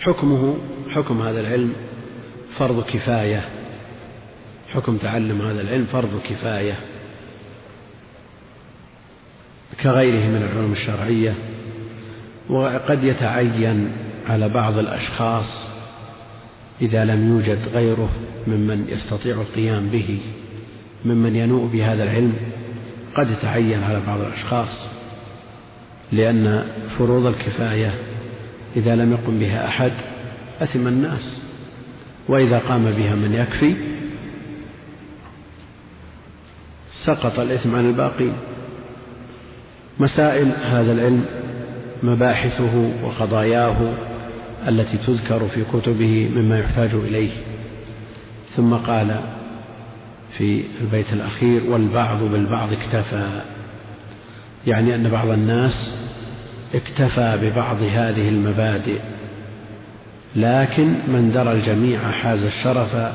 حكمه حكم هذا العلم فرض كفاية. حكم تعلم هذا العلم فرض كفاية. كغيره من العلوم الشرعية. وقد يتعين على بعض الأشخاص إذا لم يوجد غيره ممن يستطيع القيام به. ممن ينوء بهذا العلم. قد يتعين على بعض الأشخاص. لأن فروض الكفاية إذا لم يقم بها أحد أثم الناس. وإذا قام بها من يكفي سقط الإثم عن الباقين مسائل هذا العلم مباحثه وقضاياه التي تذكر في كتبه مما يحتاج إليه. ثم قال في البيت الأخير والبعض بالبعض اكتفى. يعني أن بعض الناس اكتفى ببعض هذه المبادئ. لكن من درى الجميع حاز الشرف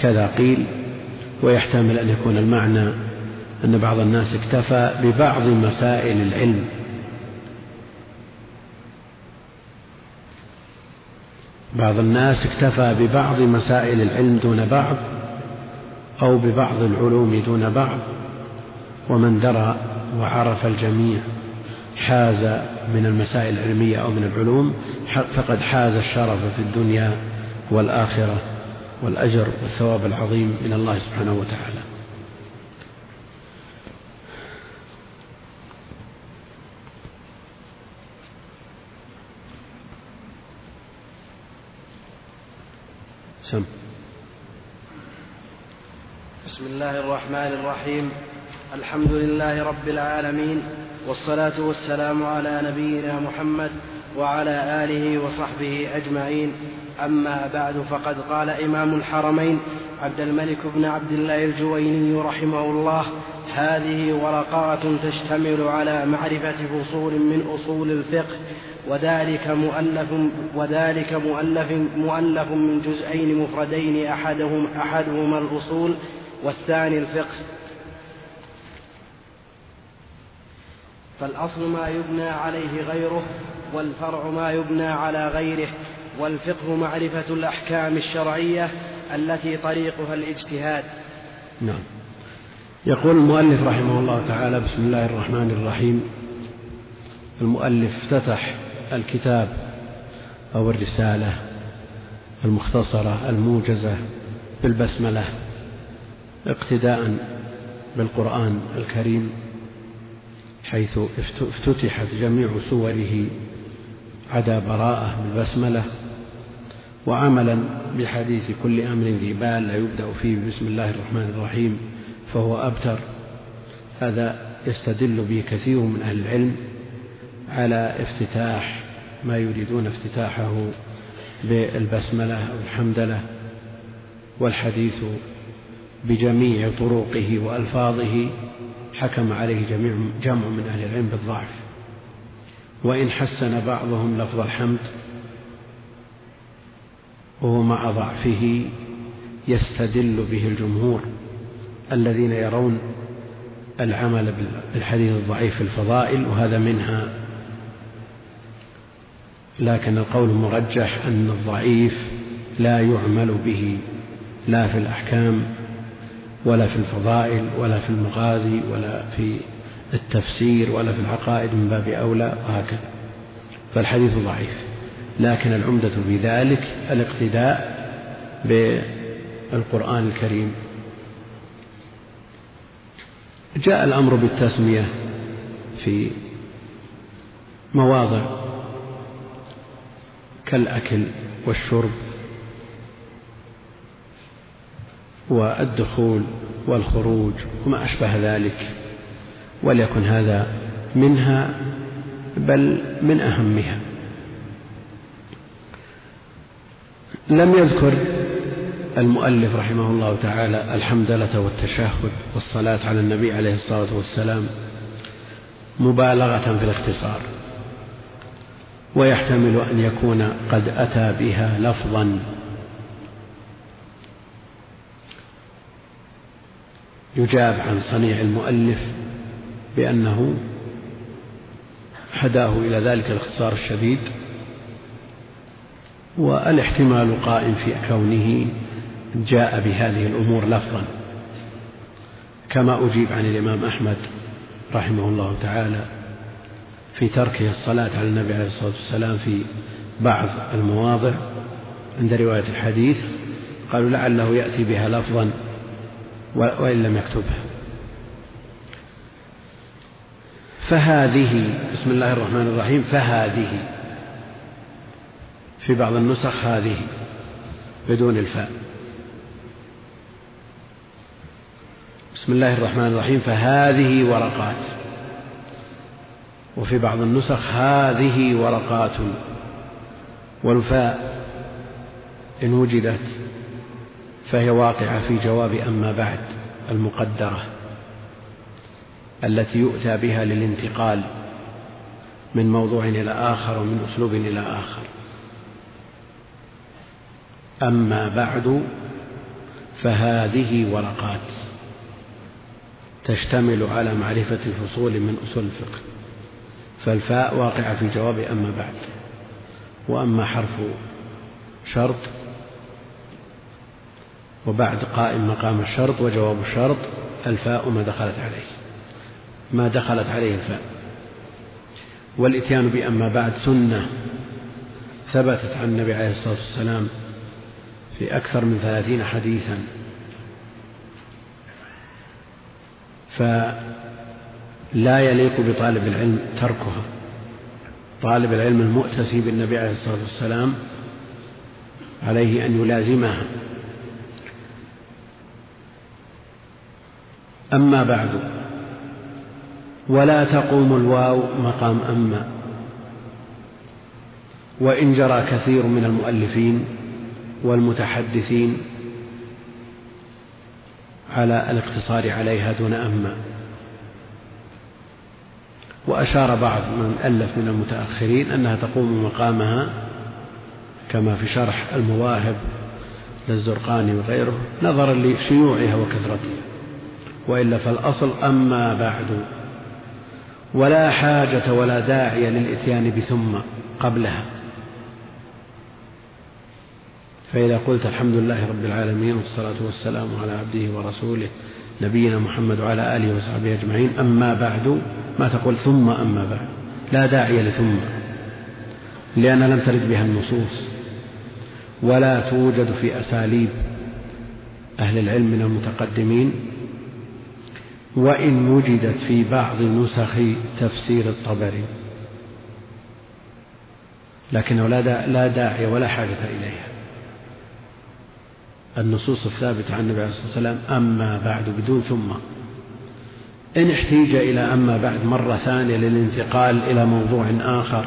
كذا قيل ويحتمل أن يكون المعنى أن بعض الناس اكتفى ببعض مسائل العلم. بعض الناس اكتفى ببعض مسائل العلم دون بعض أو ببعض العلوم دون بعض. ومن درى وعرف الجميع حاز من المسائل العلمية أو من العلوم فقد حاز الشرف في الدنيا والآخرة والأجر والثواب العظيم من الله سبحانه وتعالى. سم. بسم الله الرحمن الرحيم. الحمد لله رب العالمين. والصلاة والسلام على نبينا محمد وعلى آله وصحبه أجمعين. أما بعد فقد قال إمام الحرمين عبد الملك بن عبد الله الجويني رحمه الله هذه ورقات تشتمل على معرفة فصول من أصول الفقه وذلك مؤلف وذلك مؤلف مؤلف من جزئين مفردين أحدهم أحدهما الأصول والثاني الفقه. فالأصل ما يبنى عليه غيره والفرع ما يبنى على غيره والفقه معرفة الأحكام الشرعية التي طريقها الاجتهاد. نعم. يقول المؤلف رحمه الله تعالى بسم الله الرحمن الرحيم. المؤلف افتتح الكتاب أو الرسالة المختصرة الموجزة بالبسملة اقتداء بالقرآن الكريم. حيث افتتحت جميع سوره عدا براءة بالبسملة وعملا بحديث كل أمر ذي بال لا يبدأ فيه بسم الله الرحمن الرحيم فهو أبتر. هذا يستدل به كثير من أهل العلم على افتتاح ما يريدون افتتاحه بالبسملة أو الحمدلة والحديث بجميع طرقه وألفاظه حكم عليه جميع جمع من أهل العلم بالضعف. وإن حسن بعضهم لفظ الحمد وهو مع ضعفه يستدل به الجمهور الذين يرون العمل بالحديث الضعيف في الفضائل وهذا منها. لكن القول المرجح أن الضعيف لا يعمل به لا في الأحكام. ولا في الفضائل ولا في المغازي ولا في التفسير ولا في العقائد من باب أولى وهكذا. فالحديث ضعيف. لكن العمدة في ذلك الاقتداء بالقرآن الكريم. جاء الأمر بالتسمية في مواضع كالأكل والشرب والدخول والخروج وما أشبه ذلك وليكن هذا منها بل من أهمها. لم يذكر المؤلف رحمه الله تعالى الحمدلة والتشهد والصلاة على النبي عليه الصلاة والسلام مبالغة في الاختصار ويحتمل أن يكون قد أتى بها لفظا. يجاب عن صنيع المؤلف بأنه هداه إلى ذلك الاختصار الشديد والاحتمال قائم في كونه جاء بهذه الأمور لفظا. كما أجيب عن الإمام أحمد رحمه الله تعالى في تركه الصلاة على النبي عليه الصلاة والسلام في بعض المواضع عند رواية الحديث قالوا لعله يأتي بها لفظا وإن لم يكتبها. فهذه بسم الله الرحمن الرحيم فهذه. في بعض النسخ هذه بدون الفاء. بسم الله الرحمن الرحيم فهذه ورقات. وفي بعض النسخ هذه ورقات. والفاء إن وجدت فهي واقعة في جواب أما بعد المقدرة التي يؤتى بها للانتقال من موضوع إلى آخر ومن أسلوب إلى آخر. أما بعد فهذه ورقات تشتمل على معرفة الفصول من أصول الفقه فالفاء واقعة في جواب أما بعد وأما حرف شرط وبعد قائم مقام الشرط وجواب الشرط الفاء ما دخلت عليه. ما دخلت عليه الفاء. والإتيان بأما بعد سنة ثبتت عن النبي عليه الصلاة والسلام في أكثر من ثلاثين حديثا. فلا يليق بطالب العلم تركها. طالب العلم المؤتسي بالنبي عليه الصلاة والسلام عليه أن يلازمها. أما بعد. ولا تقوم الواو مقام أما. وإن جرى كثير من المؤلفين والمتحدثين على الاقتصار عليها دون أما. وأشار بعض من ألف من المتأخرين أنها تقوم مقامها كما في شرح المواهب للزرقاني وغيره نظرا لشيوعها وكثرتها. وإلا فالأصل أما بعد. ولا حاجة ولا داعي للإتيان بثم قبلها. فإذا قلت الحمد لله رب العالمين والصلاة والسلام على عبده ورسوله نبينا محمد وعلى آله وصحبه أجمعين. أما بعد ما تقول ثم أما بعد؟ لا داعي لثم لأن لم ترد بها النصوص. ولا توجد في أساليب أهل العلم من المتقدمين وإن وجدت في بعض نسخ تفسير الطبري. لكنه لا داعي ولا حاجة إليها. النصوص الثابتة عن النبي عليه الصلاة والسلام أما بعد بدون ثم. إن احتيج إلى أما بعد مرة ثانية للانتقال إلى موضوع آخر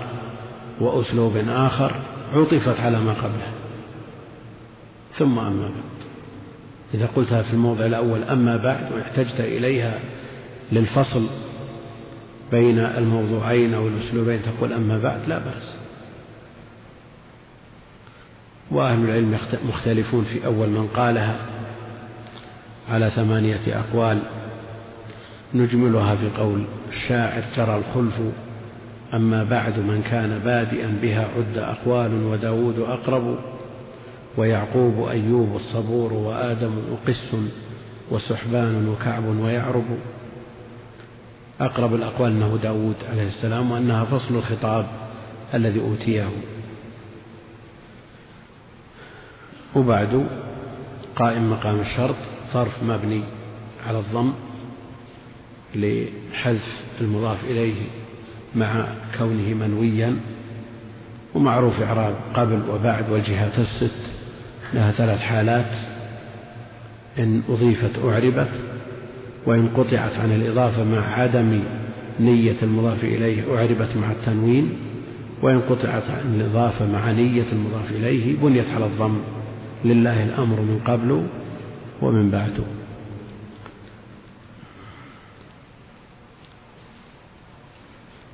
وأسلوب آخر عطفت على ما قبله. ثم أما بعد. إذا قلتها في الموضع الأول أما بعد واحتجت إليها للفصل بين الموضوعين أو الأسلوبين تقول أما بعد لا بأس. وأهل العلم مختلفون في أول من قالها على ثمانية أقوال. نجملها في قول الشاعر جرى الخلف أما بعد من كان بادئا بها عد أقوال وداود أقرب ويعقوب أيوب الصبور وآدم وقس وسحبان وكعب ويعرب. أقرب الأقوال أنه داود عليه السلام وأنها فصل الخطاب الذي أوتيه. وبعد قائم مقام الشرط ظرف مبني على الضم لحذف المضاف إليه مع كونه منويا ومعروف إعراب قبل وبعد والجهات الست. لها ثلاث حالات. إن أضيفت أعربت وإن قطعت عن الإضافة مع عدم نية المضاف إليه أعربت مع التنوين وإن قطعت عن الإضافة مع نية المضاف إليه بنيت على الضم. لله الأمر من قبل ومن بعد.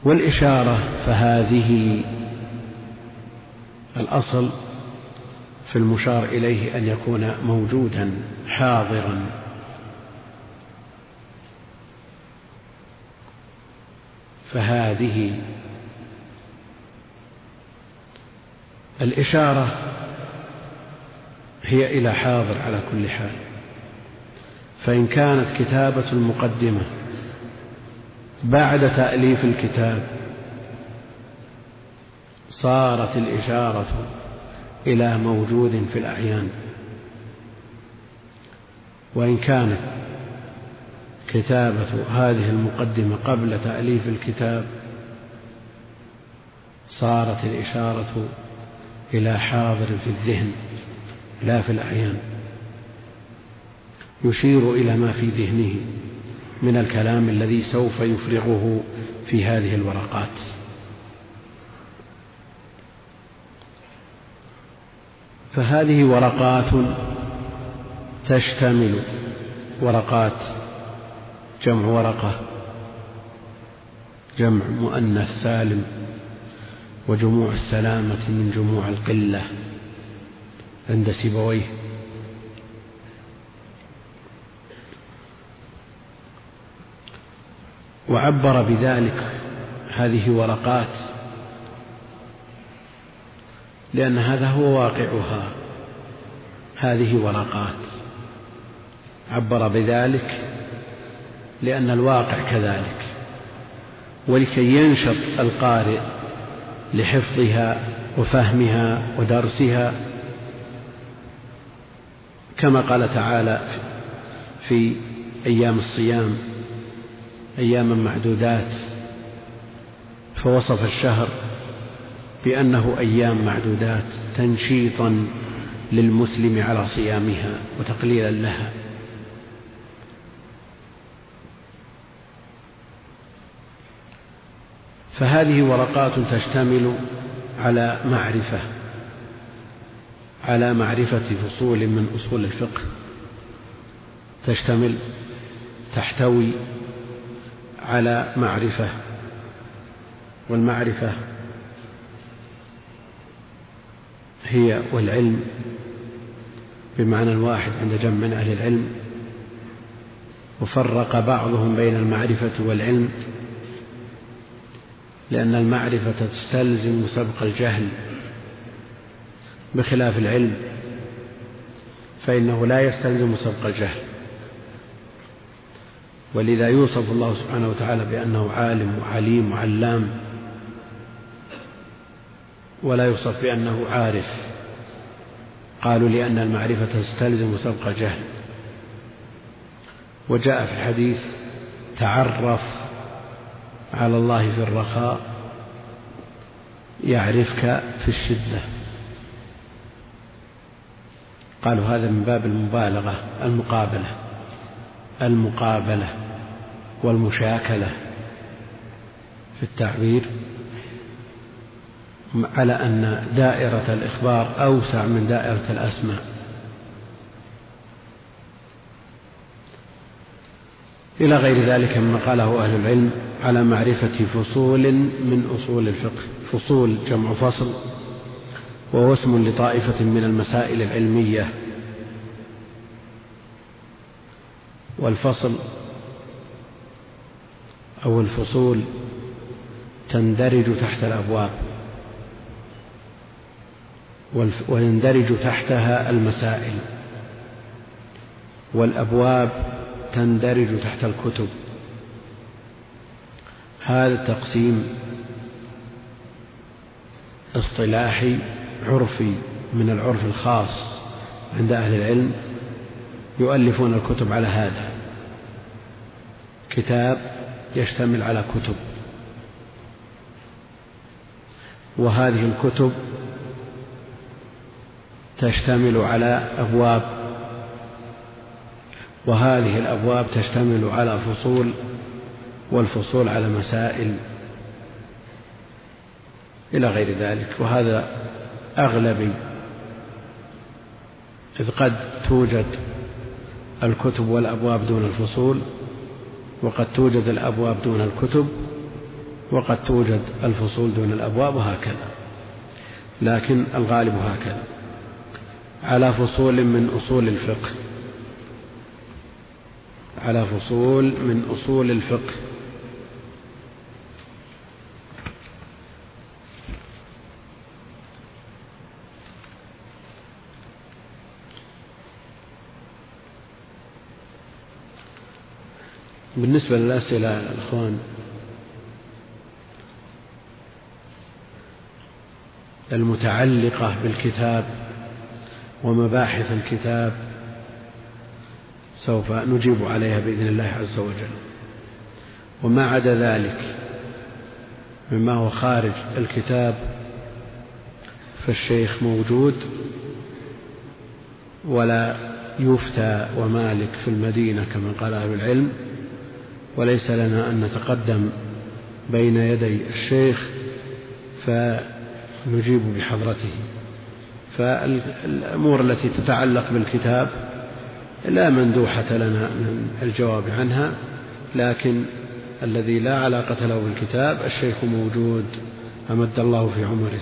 والإشارة فهذه الأصل في المشار إليه أن يكون موجودا حاضرا. فهذه الإشارة هي إلى حاضر على كل حال. فإن كانت كتابة المقدمة بعد تأليف الكتاب صارت الإشارة إلى موجود في الأعيان. وإن كانت كتابة هذه المقدمة قبل تأليف الكتاب صارت الإشارة إلى حاضر في الذهن لا في الأعيان. يشير إلى ما في ذهنه من الكلام الذي سوف يفرغه في هذه الورقات. فهذه ورقات تشتمل. ورقات جمع ورقة. جمع مؤنث سالم وجموع السلامة من جموع القلة عند سيبويه. وعبر بذلك هذه ورقات لأن هذا هو واقعها. هذه ورقات. عبر بذلك لأن الواقع كذلك. ولكي ينشط القارئ لحفظها وفهمها ودرسها كما قال تعالى في أيام الصيام أياما معدودات فوصف الشهر بأنه أيام معدودات تنشيطا للمسلم على صيامها وتقليلا لها. فهذه ورقات تشتمل على معرفة على معرفة فصول من أصول الفقه. تشتمل تحتوي على معرفة والمعرفة هي والعلم بمعنى واحد عند جمع من أهل العلم وفرق بعضهم بين المعرفة والعلم لأن المعرفة تستلزم سبق الجهل بخلاف العلم فإنه لا يستلزم سبق الجهل. ولذا يوصف الله سبحانه وتعالى بأنه عالم وعليم وعلام. ولا يوصف بأنه عارف. قالوا لأن المعرفة تستلزم سبق الجهل وجاء في الحديث تعرف على الله في الرخاء يعرفك في الشدة. قالوا هذا من باب المبالغة المقابلة المقابلة والمشاكلة في التعبير. على أن دائرة الإخبار أوسع من دائرة الأسماء. إلى غير ذلك مما قاله أهل العلم على معرفة فصول من أصول الفقه فصول جمع فصل وهو اسم لطائفة من المسائل العلمية. أو الفصول تندرج تحت الأبواب. ويندرج تحتها المسائل. والأبواب تندرج تحت الكتب. هذا التقسيم اصطلاحي عرفي من العرف الخاص عند أهل العلم يؤلفون الكتب على هذا. كتاب يشتمل على كتب. وهذه الكتب تشتمل على أبواب وهذه الأبواب تشتمل على فصول والفصول على مسائل إلى غير ذلك. وهذا أغلبي إذ قد توجد الكتب والأبواب دون الفصول وقد توجد الأبواب دون الكتب وقد توجد الفصول دون الأبواب وهكذا. لكن الغالب هكذا. على فصول من أصول الفقه. على فصول من أصول الفقه. بالنسبة للأسئلة الأخوان المتعلقة بالكتاب ومباحث الكتاب سوف نجيب عليها بإذن الله عز وجل. وما عدا ذلك مما هو خارج الكتاب فالشيخ موجود ولا يفتى ومالك في المدينة كما قال أهل العلم وليس لنا أن نتقدم بين يدي الشيخ فنجيب بحضرته. فالأمور التي تتعلق بالكتاب لا مندوحة لنا من الجواب عنها لكن الذي لا علاقة له بالكتاب الشيخ موجود أمد الله في عمره.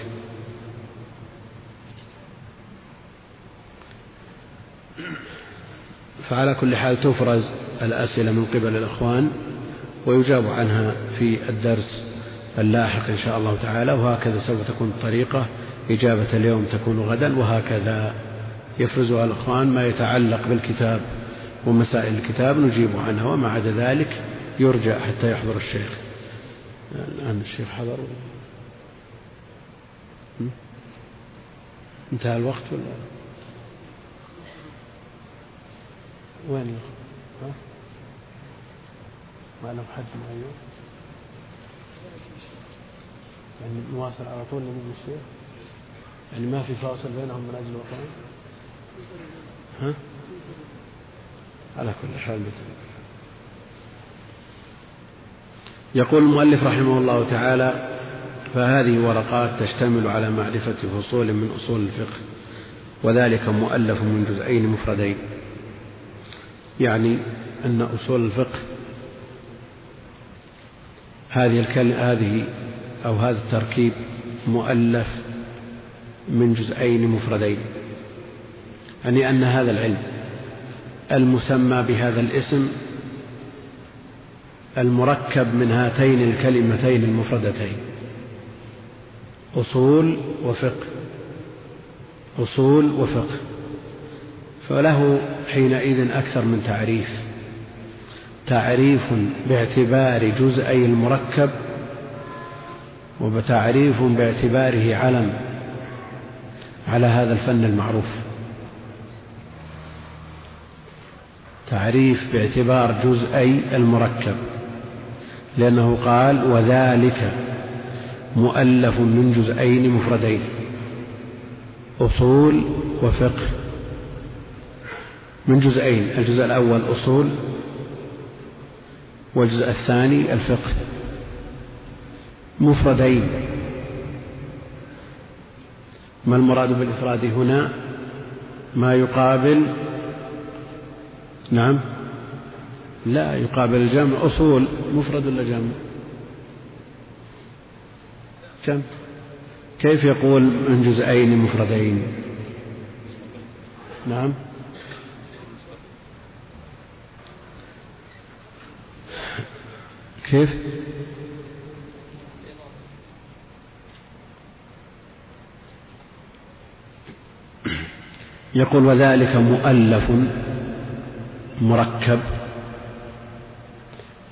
فعلى كل حال تفرز الأسئلة من قبل الإخوان ويجاب عنها في الدرس اللاحق إن شاء الله تعالى وهكذا سوف تكون الطريقة إجابة اليوم تكون غدا وهكذا يفرزها الإخوان ما يتعلق بالكتاب ومسائل الكتاب نجيب عنها وما عدا ذلك يرجع حتى يحضر الشيخ. الآن الشيخ حضر. انتهى الوقت ولا؟ وين ها؟ ما لهم حد معين يعني نواصل على طول نجيب الشيخ؟ يعني ما في فاصل بينهم من أجل الوطن ها؟ على كل حال يقول المؤلف رحمه الله تعالى فهذه ورقات تشتمل على معرفة فصول من أصول الفقه وذلك مؤلف من جزئين مفردين. يعني أن أصول الفقه هذه هذه أو هذا التركيب مؤلف من جزئين مفردين. يعني أن هذا العلم المسمى بهذا الاسم المركب من هاتين الكلمتين المفردتين. أصول وفقه. أصول وفقه. فله حينئذ أكثر من تعريف. تعريف باعتبار جزئي المركب وتعريف باعتباره علم. على هذا الفن المعروف. تعريف باعتبار جزئي المركب لأنه قال وذلك مؤلف من جزئين مفردين أصول وفقه. من جزئين الجزء الأول أصول والجزء الثاني الفقه. مفردين. ما المراد بالإفراد هنا؟ ما يقابل نعم. لا يقابل الجمع. أصول. مفرد ولا جمع؟ جمع. كيف يقول من جزئين مفردين؟ نعم. كيف؟ يقول وذلك مؤلف مركب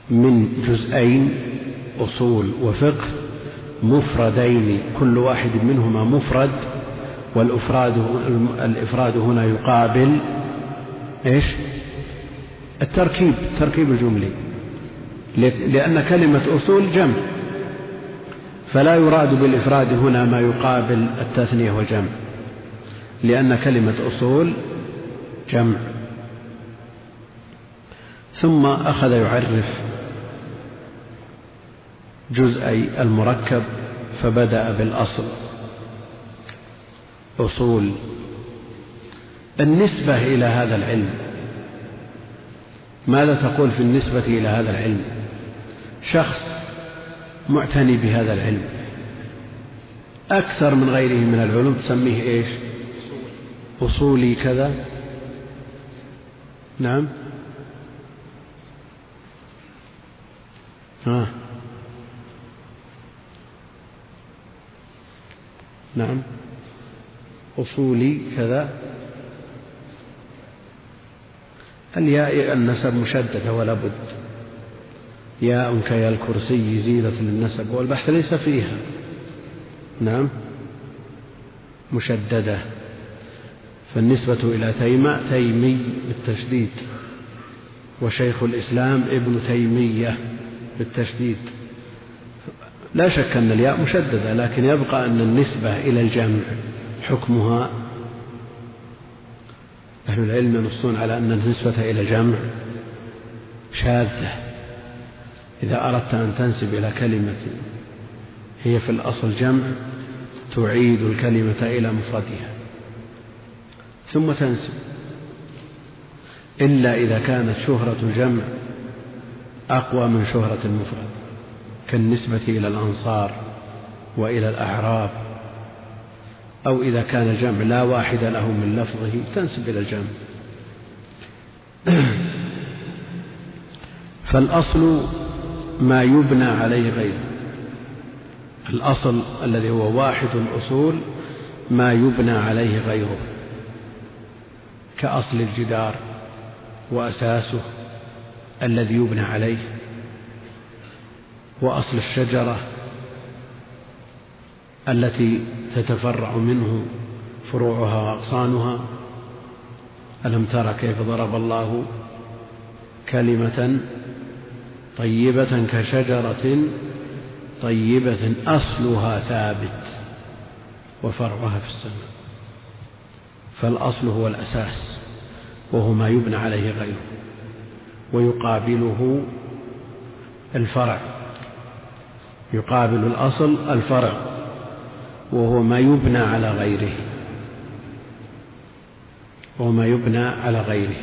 من جزئين أصول وفقه مفردين كل واحد منهما مفرد والإفراد الإفراد هنا يقابل إيش؟ التركيب التركيب الجملي لأن كلمة أصول جمع. فلا يراد بالإفراد هنا ما يقابل التثنية والجمع لأن كلمة أصول جمع. ثم أخذ يعرف جزئي المركب فبدأ بالأصل. أصول. النسبة إلى هذا العلم. ماذا تقول في النسبة إلى هذا العلم؟ شخص معتني بهذا العلم. أكثر من غيره من العلوم تسميه إيش؟ أصولي كذا. نعم. ها نعم. أصولي كذا. الياء النسب مشددة ولا بد. ياء كيا الكرسي زينة للنسب والبحث ليس فيها. نعم. مشددة. فالنسبة إلى تيمة تيمي بالتشديد. وشيخ الإسلام ابن تيمية بالتشديد. لا شك أن الياء مشددة لكن يبقى أن النسبة إلى الجمع حكمها. أهل العلم ينصون على أن النسبة إلى الجمع شاذة. إذا أردت أن تنسب إلى كلمة هي في الأصل جمع تعيد الكلمة إلى مفردها. ثم تنسب إلا إذا كانت شهرة الجمع أقوى من شهرة المفرد كالنسبة إلى الأنصار وإلى الأعراب أو إذا كان الجمع لا واحد له من لفظه تنسب إلى الجمع. فالأصل ما يبنى عليه غيره. الأصل الذي هو واحد الأصول ما يبنى عليه غيره. كأصل الجدار وأساسه الذي يبنى عليه وأصل الشجرة التي تتفرع منه فروعها وأغصانها. ألم تر كيف ضرب الله كلمة طيبة كشجرة طيبة أصلها ثابت وفرعها في السماء؟ فالأصل هو الأساس وهو ما يبنى عليه غيره ويقابله الفرع يقابل الأصل الفرع وهو ما يبنى على غيره وهو ما يبنى على غيره.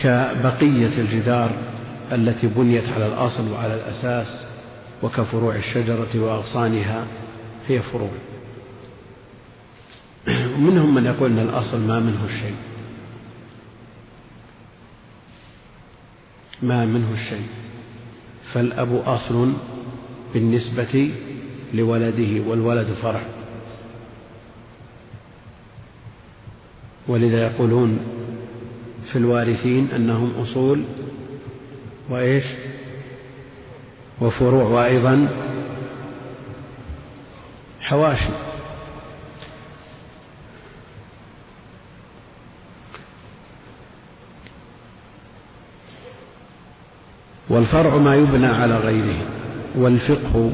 كبقية الجدار التي بنيت على الأصل وعلى الأساس وكفروع الشجرة وأغصانها هي فروع. ومنهم من يقول أن الأصل ما منه الشيء ما منه الشيء فالأب أصل بالنسبة لولده والولد فرع. ولذا يقولون في الوارثين أنهم أصول وإيش؟ وفروع وأيضا حواشي. والفرع ما يبنى على غيره. والفقه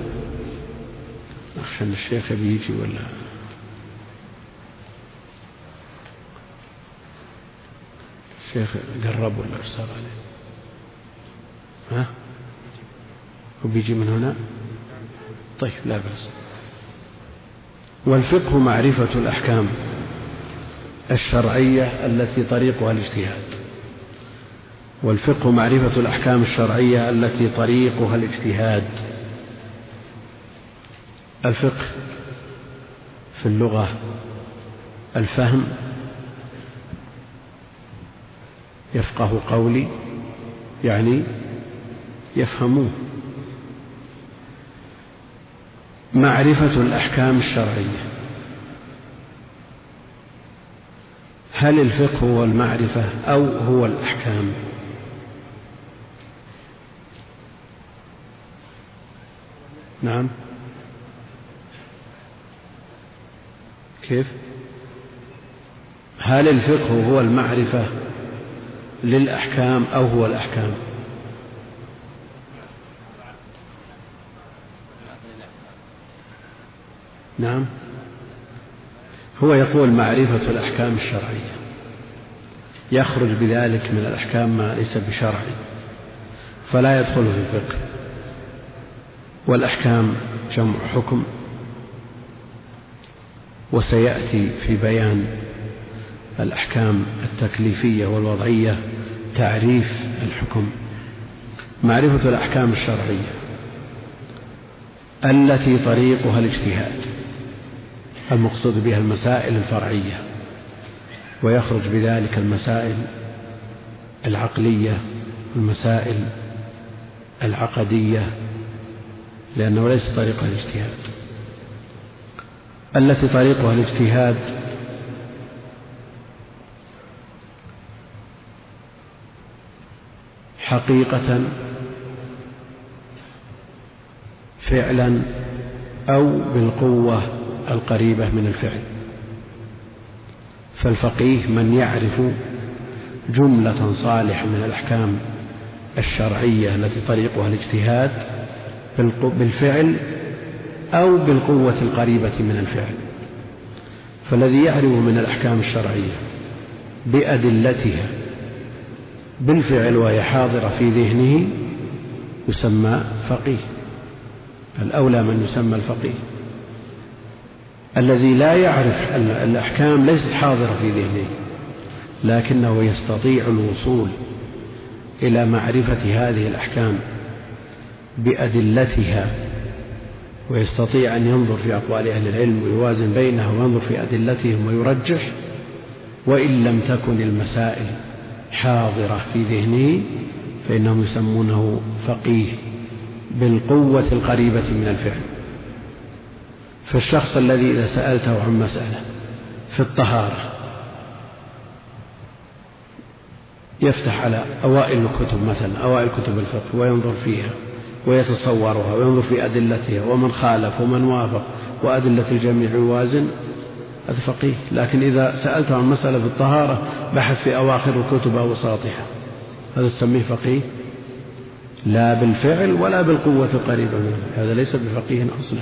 أخشى الشيخ بيجي ولا؟ الشيخ قرب ولا ارسل عليه ها؟ وبيجي من هنا؟ طيب لا بأس. والفقه معرفة الأحكام الشرعية التي طريقها الاجتهاد. والفقه معرفة الأحكام الشرعية التي طريقها الاجتهاد. الفقه في اللغة الفهم يفقه قولي يعني يفهموه. معرفة الأحكام الشرعية. هل الفقه هو المعرفة أو هو الأحكام؟ نعم. كيف؟ هل الفقه هو المعرفة للأحكام أو هو الأحكام؟ نعم. هو يقول معرفة الأحكام الشرعية. يخرج بذلك من الأحكام ما ليس بشرعي. فلا يدخل في الفقه. والأحكام جمع حكم. وسيأتي في بيان الأحكام التكليفية والوضعية تعريف الحكم. معرفة الأحكام الشرعية التي طريقها الاجتهاد المقصود بها المسائل الفرعية ويخرج بذلك المسائل العقلية المسائل العقدية لأنه ليس طريقها الاجتهاد التي طريقها الاجتهاد. حقيقة فعلا أو بالقوة القريبة من الفعل. فالفقيه من يعرف جملة صالحة من الأحكام الشرعية التي طريقها الاجتهاد بالفعل أو بالقوة القريبة من الفعل. فالذي يعرف من الأحكام الشرعية بأدلتها بالفعل وهي حاضرة في ذهنه يسمى فقيه. الأولى من يسمى الفقيه. الذي لا يعرف الأحكام ليست حاضرة في ذهنه لكنه يستطيع الوصول إلى معرفة هذه الأحكام بأدلتها ويستطيع أن ينظر في أقوال أهل العلم ويوازن بينها وينظر في أدلتهم ويرجح وإن لم تكن المسائل حاضرة في ذهنه فإنهم يسمونه فقيه بالقوة القريبة من الفعل. فالشخص الذي إذا سألته عن مسألة في الطهارة يفتح على أوائل الكتب مثلا أوائل كتب الفقه وينظر فيها. ويتصورها وينظر في أدلتها ومن خالف ومن وافق وأدلة الجميع يوازن هذا فقيه. لكن إذا سألته عن مسألة في الطهارة بحث في أواخر الكتب أو وساطها هذا تسميه فقيه. لا بالفعل ولا بالقوة القريبة منه. هذا ليس بفقيه أصلا.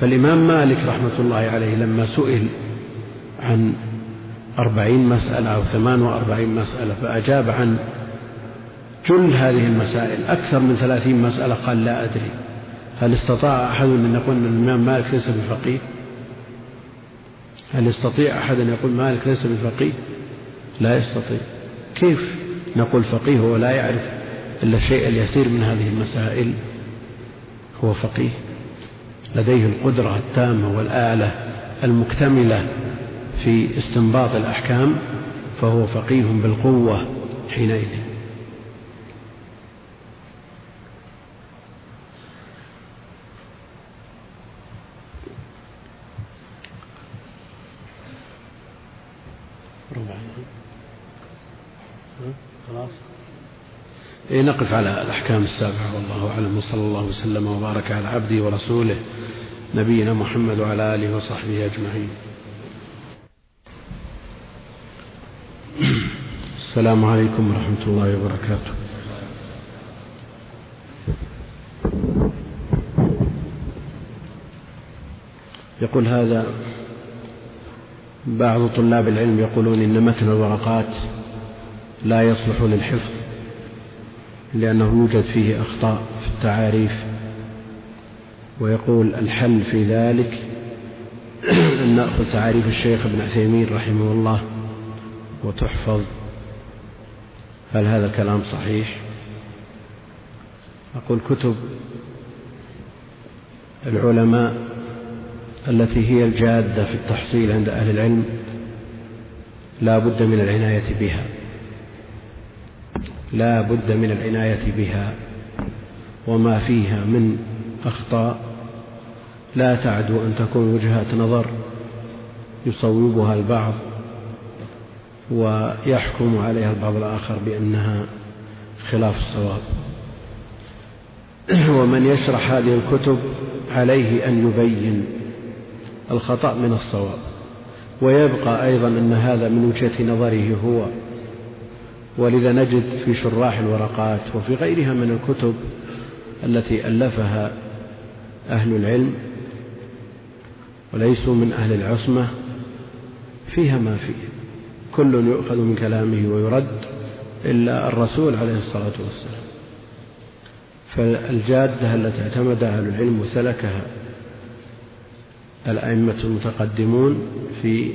فالإمام مالك رحمة الله عليه لما سئل عن أربعين مسألة أو ثمان وأربعين مسألة فأجاب عن جل هذه المسائل. أكثر من ثلاثين مسألة قال لا أدري. هل استطاع أحد أن يقول أن الإمام مالك ليس بفقيه؟ هل يستطيع أحد أن يقول مالك ليس بفقيه؟ لا يستطيع. كيف نقول فقيه هو لا يعرف إلا الشيء اليسير من هذه المسائل؟ هو فقيه. لديه القدرة التامة والآلة المكتملة في استنباط الأحكام فهو فقيه بالقوة حينئذ. خلاص. إيه نقف على الأحكام السابعة والله أعلم. وصلى الله وسلم وبارك على عبده ورسوله نبينا محمد وعلى آله وصحبه أجمعين. السلام عليكم ورحمة الله وبركاته. يقول هذا بعض طلاب العلم يقولون إن متن الورقات لا يصلح للحفظ لأنه يوجد فيه أخطاء في التعاريف. ويقول الحل في ذلك أن نأخذ تعاريف الشيخ ابن عثيمين رحمه الله وتحفظ. هل هذا الكلام صحيح؟ أقول كتب العلماء التي هي الجادة في التحصيل عند أهل العلم لا بد من العناية بها. لا بد من العناية بها وما فيها من أخطاء. لا تعدو أن تكون وجهات نظر يصوبها البعض ويحكم عليها البعض الآخر بأنها خلاف الصواب. ومن يشرح هذه الكتب عليه أن يبين الخطأ من الصواب. ويبقى أيضا أن هذا من وجهة نظره هو ولذا نجد في شراح الورقات وفي غيرها من الكتب التي ألفها أهل العلم وليسوا من أهل العصمة فيها ما فيه. كل يؤخذ من كلامه ويرد إلا الرسول عليه الصلاة والسلام. فالجادة التي اعتمدها أهل العلم وسلكها الأئمة المتقدمون في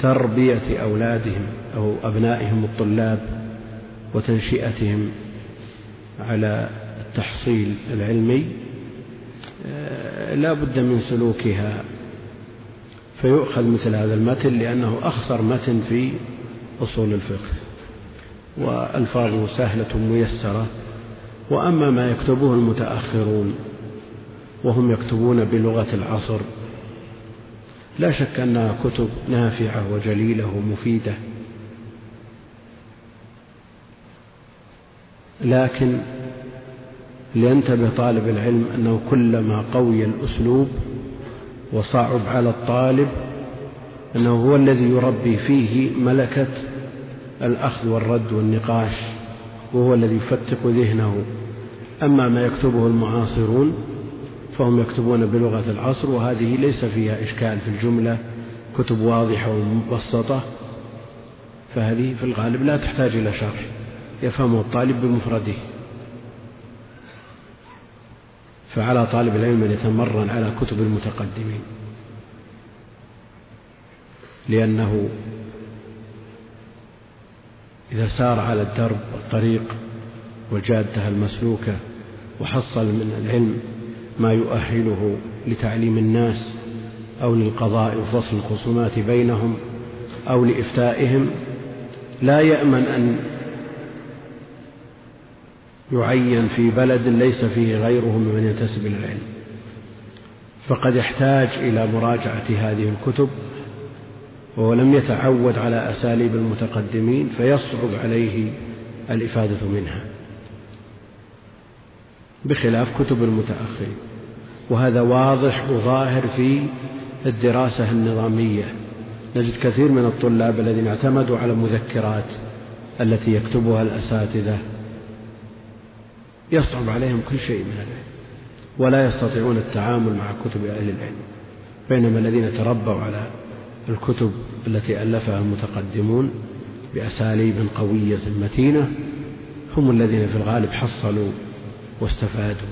تربية أولادهم أو أبنائهم الطلاب وتنشئتهم على التحصيل العلمي آه، لا بد من سلوكها فيؤخذ مثل هذا المتن لأنه أخطر متن في أصول الفقه وألفاظه سهلة ميسرة وأما ما يكتبه المتأخرون وهم يكتبون بلغة العصر لا شك أنها كتب نافعة وجليلة ومفيدة. لكن لينتبه طالب العلم أنه كلما قوي الأسلوب وصعب على الطالب أنه هو الذي يربي فيه ملكة الأخذ والرد والنقاش وهو الذي يفتق ذهنه. أما ما يكتبه المعاصرون فهم يكتبون بلغة العصر وهذه ليس فيها إشكال في الجملة كتب واضحة ومبسطة فهذه في الغالب لا تحتاج إلى شرح. يفهمه الطالب بمفرده. فعلى طالب العلم أن يتمرن على كتب المتقدمين. لأنه إذا سار على الدرب والطريق والجادة المسلوكة وحصل من العلم ما يؤهله لتعليم الناس أو للقضاء وفصل الخصومات بينهم أو لإفتائهم لا يأمن أن يعين في بلد ليس فيه غيره ممن ينتسب إلى العلم. فقد يحتاج إلى مراجعة هذه الكتب وهو لم يتعود على أساليب المتقدمين فيصعب عليه الإفادة منها. بخلاف كتب المتأخرين. وهذا واضح وظاهر في الدراسة النظامية. نجد كثير من الطلاب الذين اعتمدوا على المذكرات التي يكتبها الأساتذة يصعب عليهم كل شيء من العلم ولا يستطيعون التعامل مع كتب أهل العلم بينما الذين تربوا على الكتب التي ألفها المتقدمون بأساليب قوية متينة هم الذين في الغالب حصلوا واستفادوا.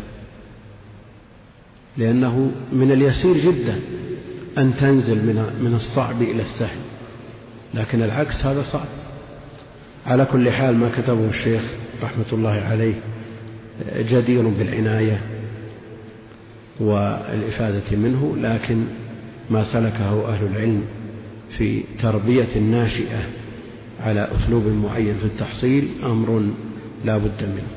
لأنه من اليسير جدا أن تنزل من من الصعب إلى السهل لكن العكس هذا صعب. على كل حال ما كتبه الشيخ رحمة الله عليه جدير بالعناية والإفادة منه لكن ما سلكه أهل العلم في تربية الناشئة على أسلوب معين في التحصيل أمر لا بد منه.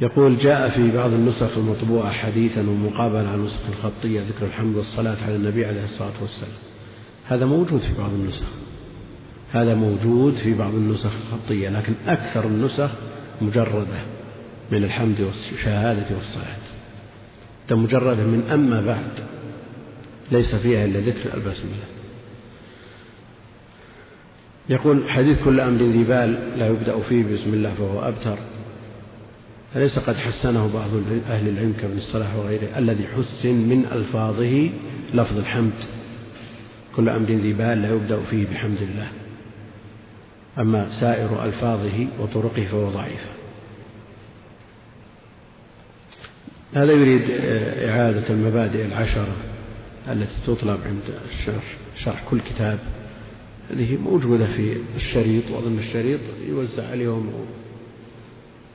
يقول جاء في بعض النسخ المطبوعة حديثا ومقابلا على النسخ الخطية ذكر الحمد والصلاة على النبي عليه الصلاة والسلام. هذا موجود في بعض النسخ. هذا موجود في بعض النسخ الخطية لكن أكثر النسخ مجردة من الحمد والشهادة والصلاة. مجردة من أما بعد ليس فيها إلا ذكر البسملة. يقول حديث كل أمر ذي بال لا يبدأ فيه بسم الله فهو أبتر أليس قد حسنه بعض أهل العلم كابن الصلاح وغيره الذي حسن من ألفاظه لفظ الحمد. كل أمر ذي بال لا يبدأ فيه بحمد الله. أما سائر ألفاظه وطرقه فهو ضعيف هذا يريد إعادة المبادئ العشرة التي تطلب عند الشرح شرح كل كتاب هذه موجودة في الشريط وأظن الشريط يوزع عليهم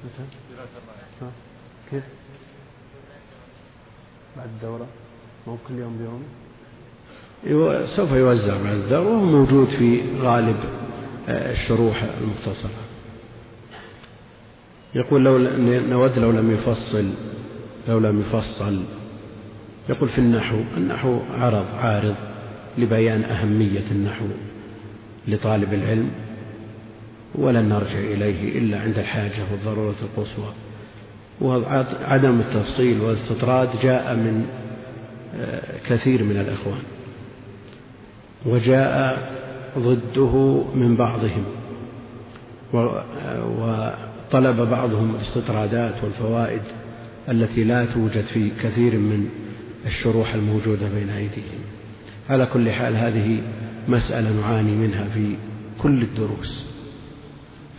متى؟ كيف؟ بعد الدورة مو كل يوم بيوم سوف يوزع بعد الدورة وهو موجود في غالب الشروح المختصرة. يقول لو نود لو لم يفصل لو لم يفصل. يقول في النحو النحو عرض عارض لبيان أهمية النحو لطالب العلم ولن نرجع إليه إلا عند الحاجة والضرورة القصوى. وعدم التفصيل والاستطراد جاء من آه، كثير من الإخوان. وجاء ضده من بعضهم. وطلب بعضهم الاستطرادات والفوائد التي لا توجد في كثير من الشروح الموجودة بين أيديهم. على كل حال هذه مسألة نعاني منها في كل الدروس.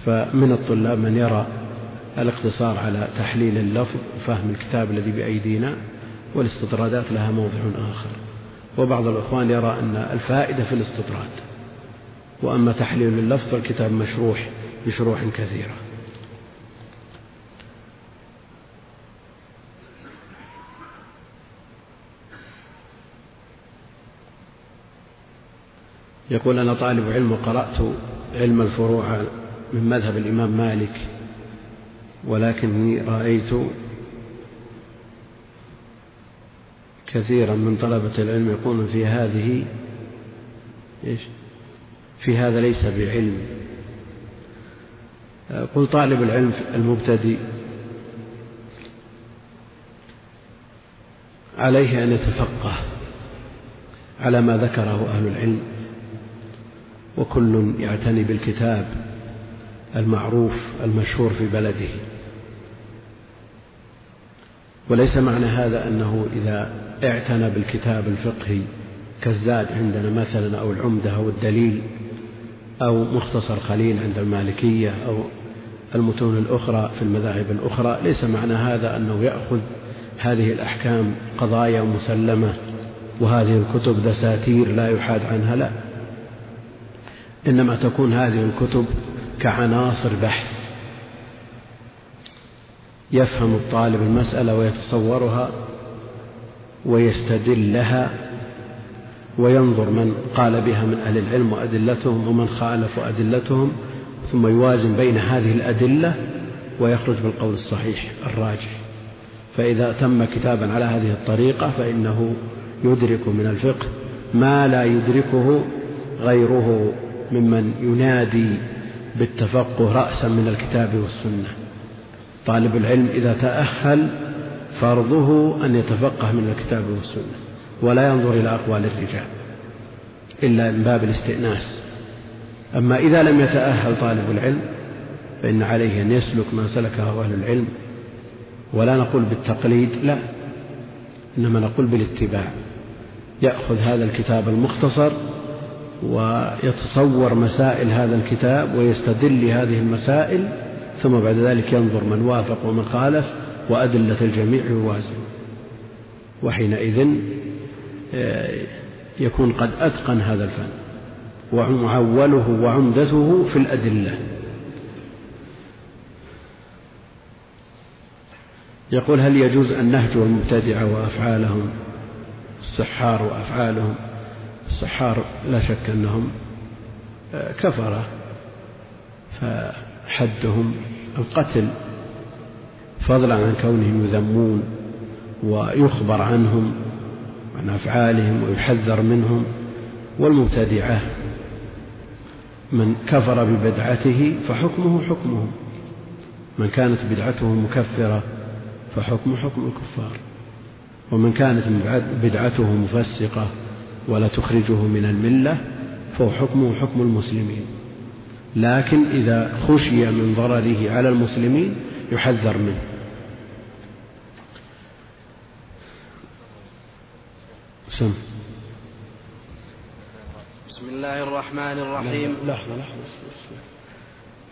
فمن الطلاب من يرى الاقتصار على تحليل اللفظ وفهم الكتاب الذي بأيدينا والاستطرادات لها موضع آخر. وبعض الإخوان يرى أن الفائدة في الاستطراد. وأما تحليل اللفظ فالكتاب مشروح بشروح كثيرة. يقول أنا طالب علم وقرأت علم الفروع من مذهب الإمام مالك ولكني رأيت كثيرا من طلبة العلم يقولون في هذه إيش؟ في هذا ليس بعلم. قل طالب العلم المبتدئ. عليه أن يتفقه على ما ذكره أهل العلم. وكل يعتني بالكتاب المعروف المشهور في بلده. وليس معنى هذا أنه إذا اعتنى بالكتاب الفقهي كالزاد عندنا مثلا أو العمدة أو الدليل. أو مختصر خليل عند المالكية أو المتون الأخرى في المذاهب الأخرى. ليس معنى هذا أنه يأخذ هذه الأحكام قضايا مسلمة وهذه الكتب دساتير لا يحاد عنها لا. إنما تكون هذه الكتب كعناصر بحث يفهم الطالب المسألة ويتصورها ويستدل لها وينظر من قال بها من أهل العلم وأدلتهم ومن خالف أدلتهم ثم يوازن بين هذه الأدلة ويخرج بالقول الصحيح الراجح. فإذا تم كتابا على هذه الطريقة فإنه يدرك من الفقه ما لا يدركه غيره ممن ينادي بالتفقه رأسا من الكتاب والسنة. طالب العلم إذا تأهل فرضه أن يتفقه من الكتاب والسنة. ولا ينظر إلى أقوال الرجال إلا من باب الاستئناس. أما إذا لم يتأهل طالب العلم فإن عليه أن يسلك ما سلكه أهل العلم ولا نقول بالتقليد لا إنما نقول بالاتباع. يأخذ هذا الكتاب المختصر ويتصور مسائل هذا الكتاب ويستدل لهذه المسائل ثم بعد ذلك ينظر من وافق ومن خالف وأدلة الجميع يوازن وحينئذ يكون قد أتقن هذا الفن ومعوله وعمدته في الأدلة. يقول هل يجوز أن نهجو المبتدعة وأفعالهم؟ السحار وأفعالهم؟ السحار لا شك أنهم آه، كفرة فحدهم القتل فضلا عن كونهم يذمون ويخبر عنهم عن أفعالهم ويحذر منهم والمبتدعة من كفر ببدعته فحكمه حكمهم من كانت بدعته مكفرة فحكم حكم الكفار. ومن كانت بدعته مفسقة ولا تخرجه من الملة فهو حكمه حكم المسلمين. لكن إذا خشي من ضرره على المسلمين يحذر منه. سم بسم الله الرحمن الرحيم. لحظة لحظة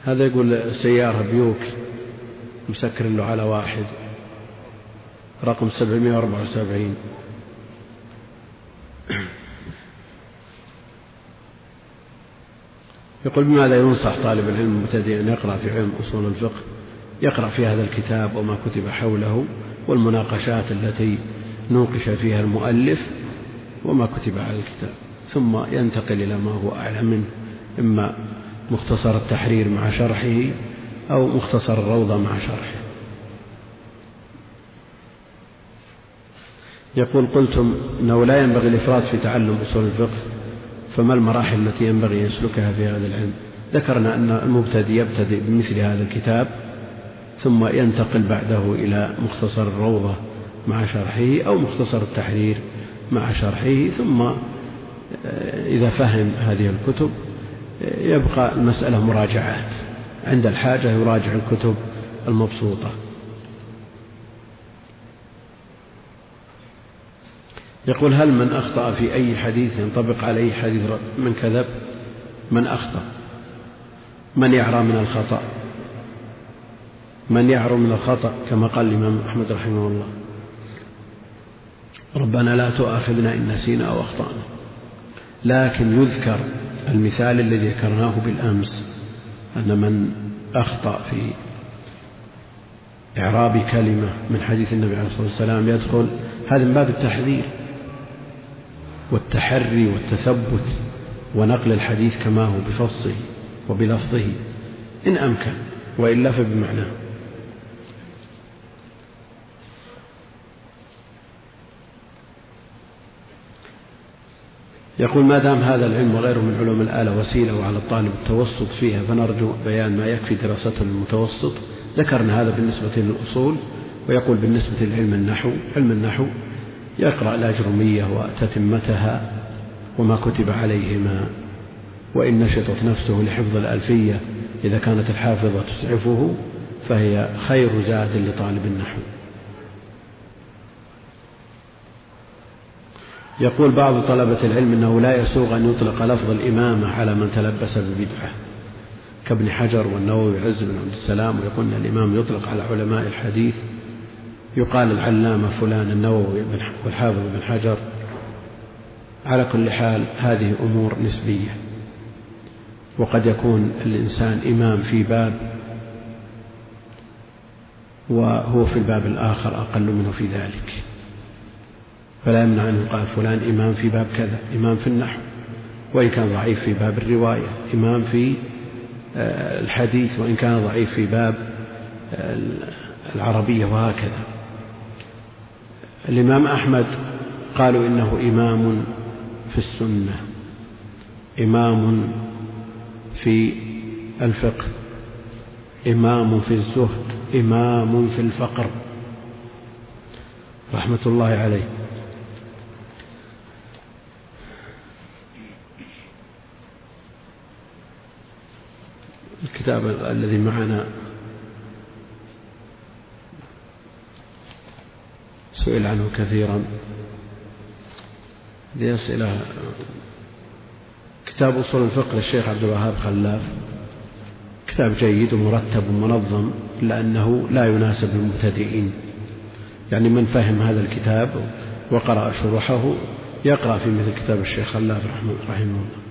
هذا يقول سيارة بيوك مسكر له على واحد رقم 774 يقول بماذا ينصح طالب العلم المبتدئ أن يقرأ في علم أصول الفقه يقرأ في هذا الكتاب وما كتب حوله والمناقشات التي نوقش فيها المؤلف وما كتب على الكتاب. ثم ينتقل إلى ما هو أعلى منه إما مختصر التحرير مع شرحه أو مختصر الروضة مع شرحه. يقول قلتم أنه لا ينبغي الإفراط في تعلم أصول الفقه فما المراحل التي ينبغي أن يسلكها في هذا العلم؟ ذكرنا أن المبتدئ يبتدئ بمثل هذا الكتاب ثم ينتقل بعده إلى مختصر الروضة مع شرحه أو مختصر التحرير. مع شرحه ثم آه، إذا فهم هذه الكتب آه، يبقى المسألة مراجعات. عند الحاجة يراجع الكتب المبسوطة. يقول هل من أخطأ في أي حديث ينطبق عليه حديث من كذب من أخطأ. من يعرى من الخطأ؟ من يعرى من الخطأ كما قال الإمام أحمد رحمه الله. ربنا لا تؤاخذنا إن نسينا أو أخطأنا. لكن يذكر المثال الذي ذكرناه بالأمس أن من أخطأ في إعراب كلمة من حديث النبي عليه الصلاة والسلام يدخل هذا من باب التحذير والتحري والتثبت ونقل الحديث كما هو بفصه وبلفظه إن أمكن وإلا فبمعناه. يقول ما دام هذا العلم وغيره من علوم الآلة وسيلة وعلى الطالب التوسط فيها فنرجو بيان ما يكفي دراسته للمتوسط ذكرنا هذا بالنسبة للأصول ويقول بالنسبة لعلم النحو علم النحو يقرأ الأجرمية وتتمتها وما كتب عليهما وإن نشطت نفسه لحفظ الألفية إذا كانت الحافظة تسعفه فهي خير زاد لطالب النحو. يقول بعض طلبة العلم أنه لا يسوغ أن يطلق لفظ الإمامة على من تلبس ببدعة كابن حجر والنووي وعز بن عبد السلام ويقول أن الإمام يطلق على علماء الحديث يقال العلامة فلان النووي والحافظ بن حجر. على كل حال هذه أمور نسبية وقد يكون الإنسان إمام في باب وهو في الباب الآخر أقل منه في ذلك. فلا يمنع أن يقال فلان إمام في باب كذا إمام في النحو وإن كان ضعيف في باب الرواية إمام في آه، الحديث وإن كان ضعيف في باب آه، العربية وهكذا. الإمام أحمد قالوا إنه إمام في السنة إمام في الفقه إمام في الزهد إمام في الفقر. رحمة الله عليه. الكتاب الذي معنا. سئل عنه كثيرا. هذه أسئلة كتاب أصول الفقه للشيخ عبد الوهاب خلاف. كتاب جيد ومرتب ومنظم إلا أنه لا يناسب المبتدئين. يعني من فهم هذا الكتاب وقرأ شروحه يقرأ في مثل كتاب الشيخ خلاف رحمه الله.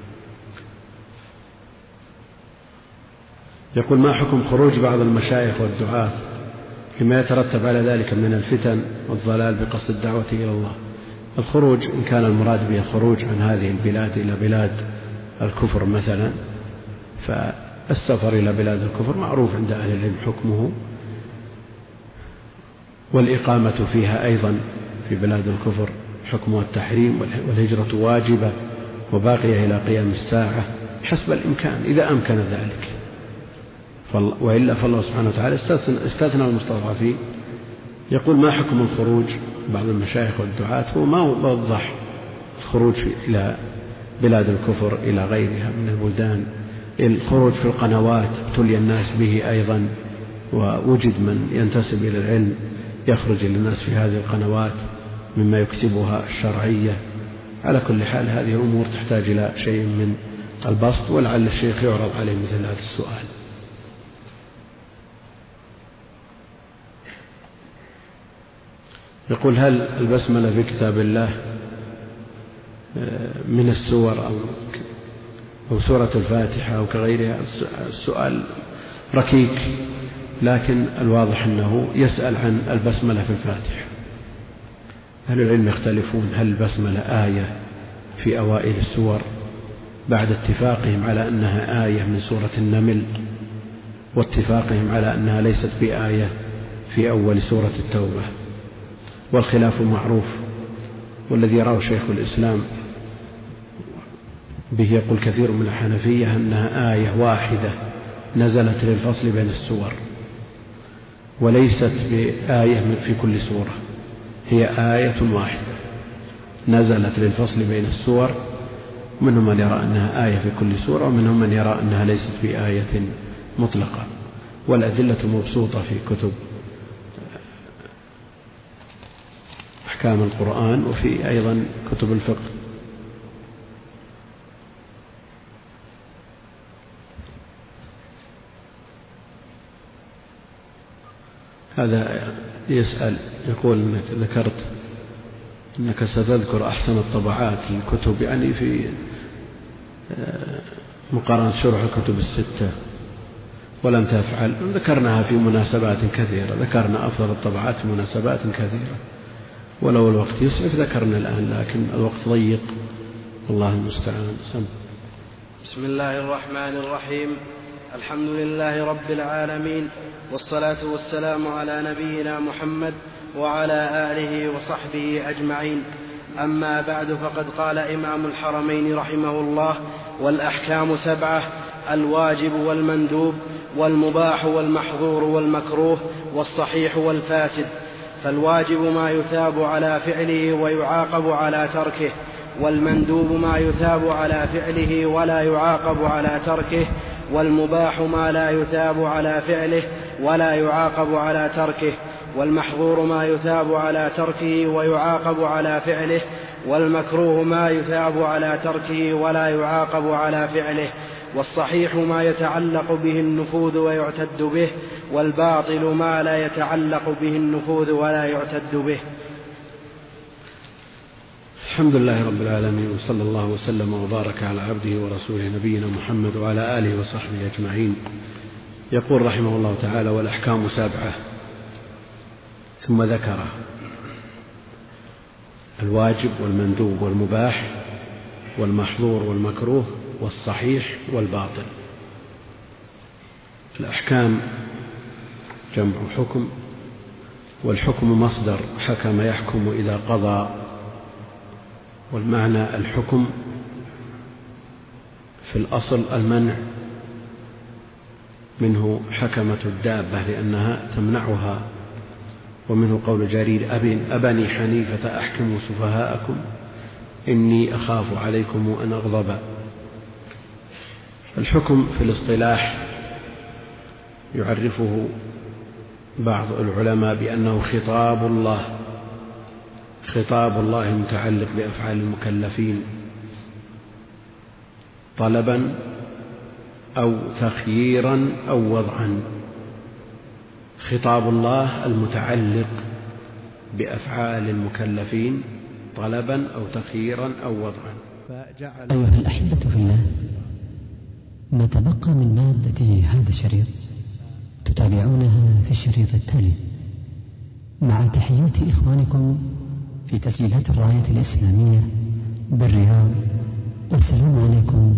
يقول ما حكم خروج بعض المشايخ والدعاة لما يترتب على ذلك من الفتن والضلال بقصد الدعوة إلى الله؟ الخروج إن كان المراد به الخروج عن هذه البلاد إلى بلاد الكفر مثلا فالسفر إلى بلاد الكفر معروف عند أهل العلم حكمه والإقامة فيها أيضا في بلاد الكفر حكمها التحريم والهجرة واجبة وباقية إلى قيام الساعة حسب الإمكان إذا أمكن ذلك. وإلا فالله سبحانه وتعالى استثنى المستضعفين يقول ما حكم الخروج؟ بعض المشايخ والدعاة هو ما وضح الخروج إلى بلاد الكفر إلى غيرها من البلدان. الخروج في القنوات ابتلي الناس به أيضا ووجد من ينتسب إلى العلم يخرج إلى الناس في هذه القنوات مما يكسبها الشرعية. على كل حال هذه أمور تحتاج إلى شيء من البسط ولعل الشيخ يعرض عليه مثل هذا السؤال. يقول هل البسملة في كتاب الله آه، من السور أو أو سورة الفاتحة أو كغيرها؟ السؤال ركيك لكن الواضح أنه يسأل عن البسملة في الفاتحة. أهل العلم يختلفون هل البسملة آية في أوائل السور بعد اتفاقهم على أنها آية من سورة النمل واتفاقهم على أنها ليست بآية في أول سورة التوبة. والخلاف معروف والذي رواه شيخ الإسلام به يقول كثير من الحنفية أنها آية واحدة نزلت للفصل بين السور وليست بآية في كل سورة هي آية واحدة نزلت للفصل بين السور منهم من يرى أنها آية في كل سورة ومنهم من يرى أنها ليست بآية مطلقة والأدلة مبسوطة في كتب أحكام القرآن وفي أيضا كتب الفقه. هذا يسأل يقول إنك ذكرت إنك ستذكر أحسن الطبعات للكتب يعني في آه، مقارنة شرح الكتب الستة. ولم تفعل ذكرناها في مناسبات كثيرة ذكرنا أفضل الطبعات في مناسبات كثيرة. ولو الوقت يسعف ذكرنا الآن لكن الوقت ضيق. الله المستعان. سم. بسم الله الرحمن الرحيم. الحمد لله رب العالمين والصلاة والسلام على نبينا محمد وعلى آله وصحبه أجمعين. أما بعد فقد قال إمام الحرمين رحمه الله والأحكام سبعة الواجب والمندوب والمباح والمحظور والمكروه والصحيح والفاسد. فالواجب ما يثاب على فعله ويعاقب على تركه والمندوب ما يثاب على فعله ولا يعاقب على تركه والمباح ما لا يثاب على فعله ولا يعاقب على تركه والمحظور ما يثاب على تركه ويعاقب على فعله والمكروه ما يثاب على تركه ولا يعاقب على فعله. والصحيح ما يتعلق به النفوذ ويعتد به والباطل ما لا يتعلق به النفوذ ولا يعتد به. الحمد لله رب العالمين وصلى الله وسلم وبارك على عبده ورسوله نبينا محمد وعلى آله وصحبه أجمعين. يقول رحمه الله تعالى والأحكام سبعة. ثم ذكر الواجب والمندوب والمباح والمحظور والمكروه والصحيح والباطل. الأحكام جمع حكم والحكم مصدر حكم يحكم إذا قضى. والمعنى الحكم في الأصل المنع منه حكمة الدابة لأنها تمنعها. ومنه قول جرير أبني حنيفة أحكموا سفهاءكم إني أخاف عليكم أن أغضب. الحكم في الاصطلاح يعرفه بعض العلماء بأنه خطاب الله خطاب الله المتعلق بأفعال المكلفين طلبا أو تخييرا أو وضعا. خطاب الله المتعلق بأفعال المكلفين طلبا أو تخييرا أو وضعا. أيها الأحبة في الله ما تبقى من مادة هذا الشريط. تتابعونها في الشريط التالي. مع تحيات إخوانكم في تسجيلات الراية الإسلامية بالرياض والسلام عليكم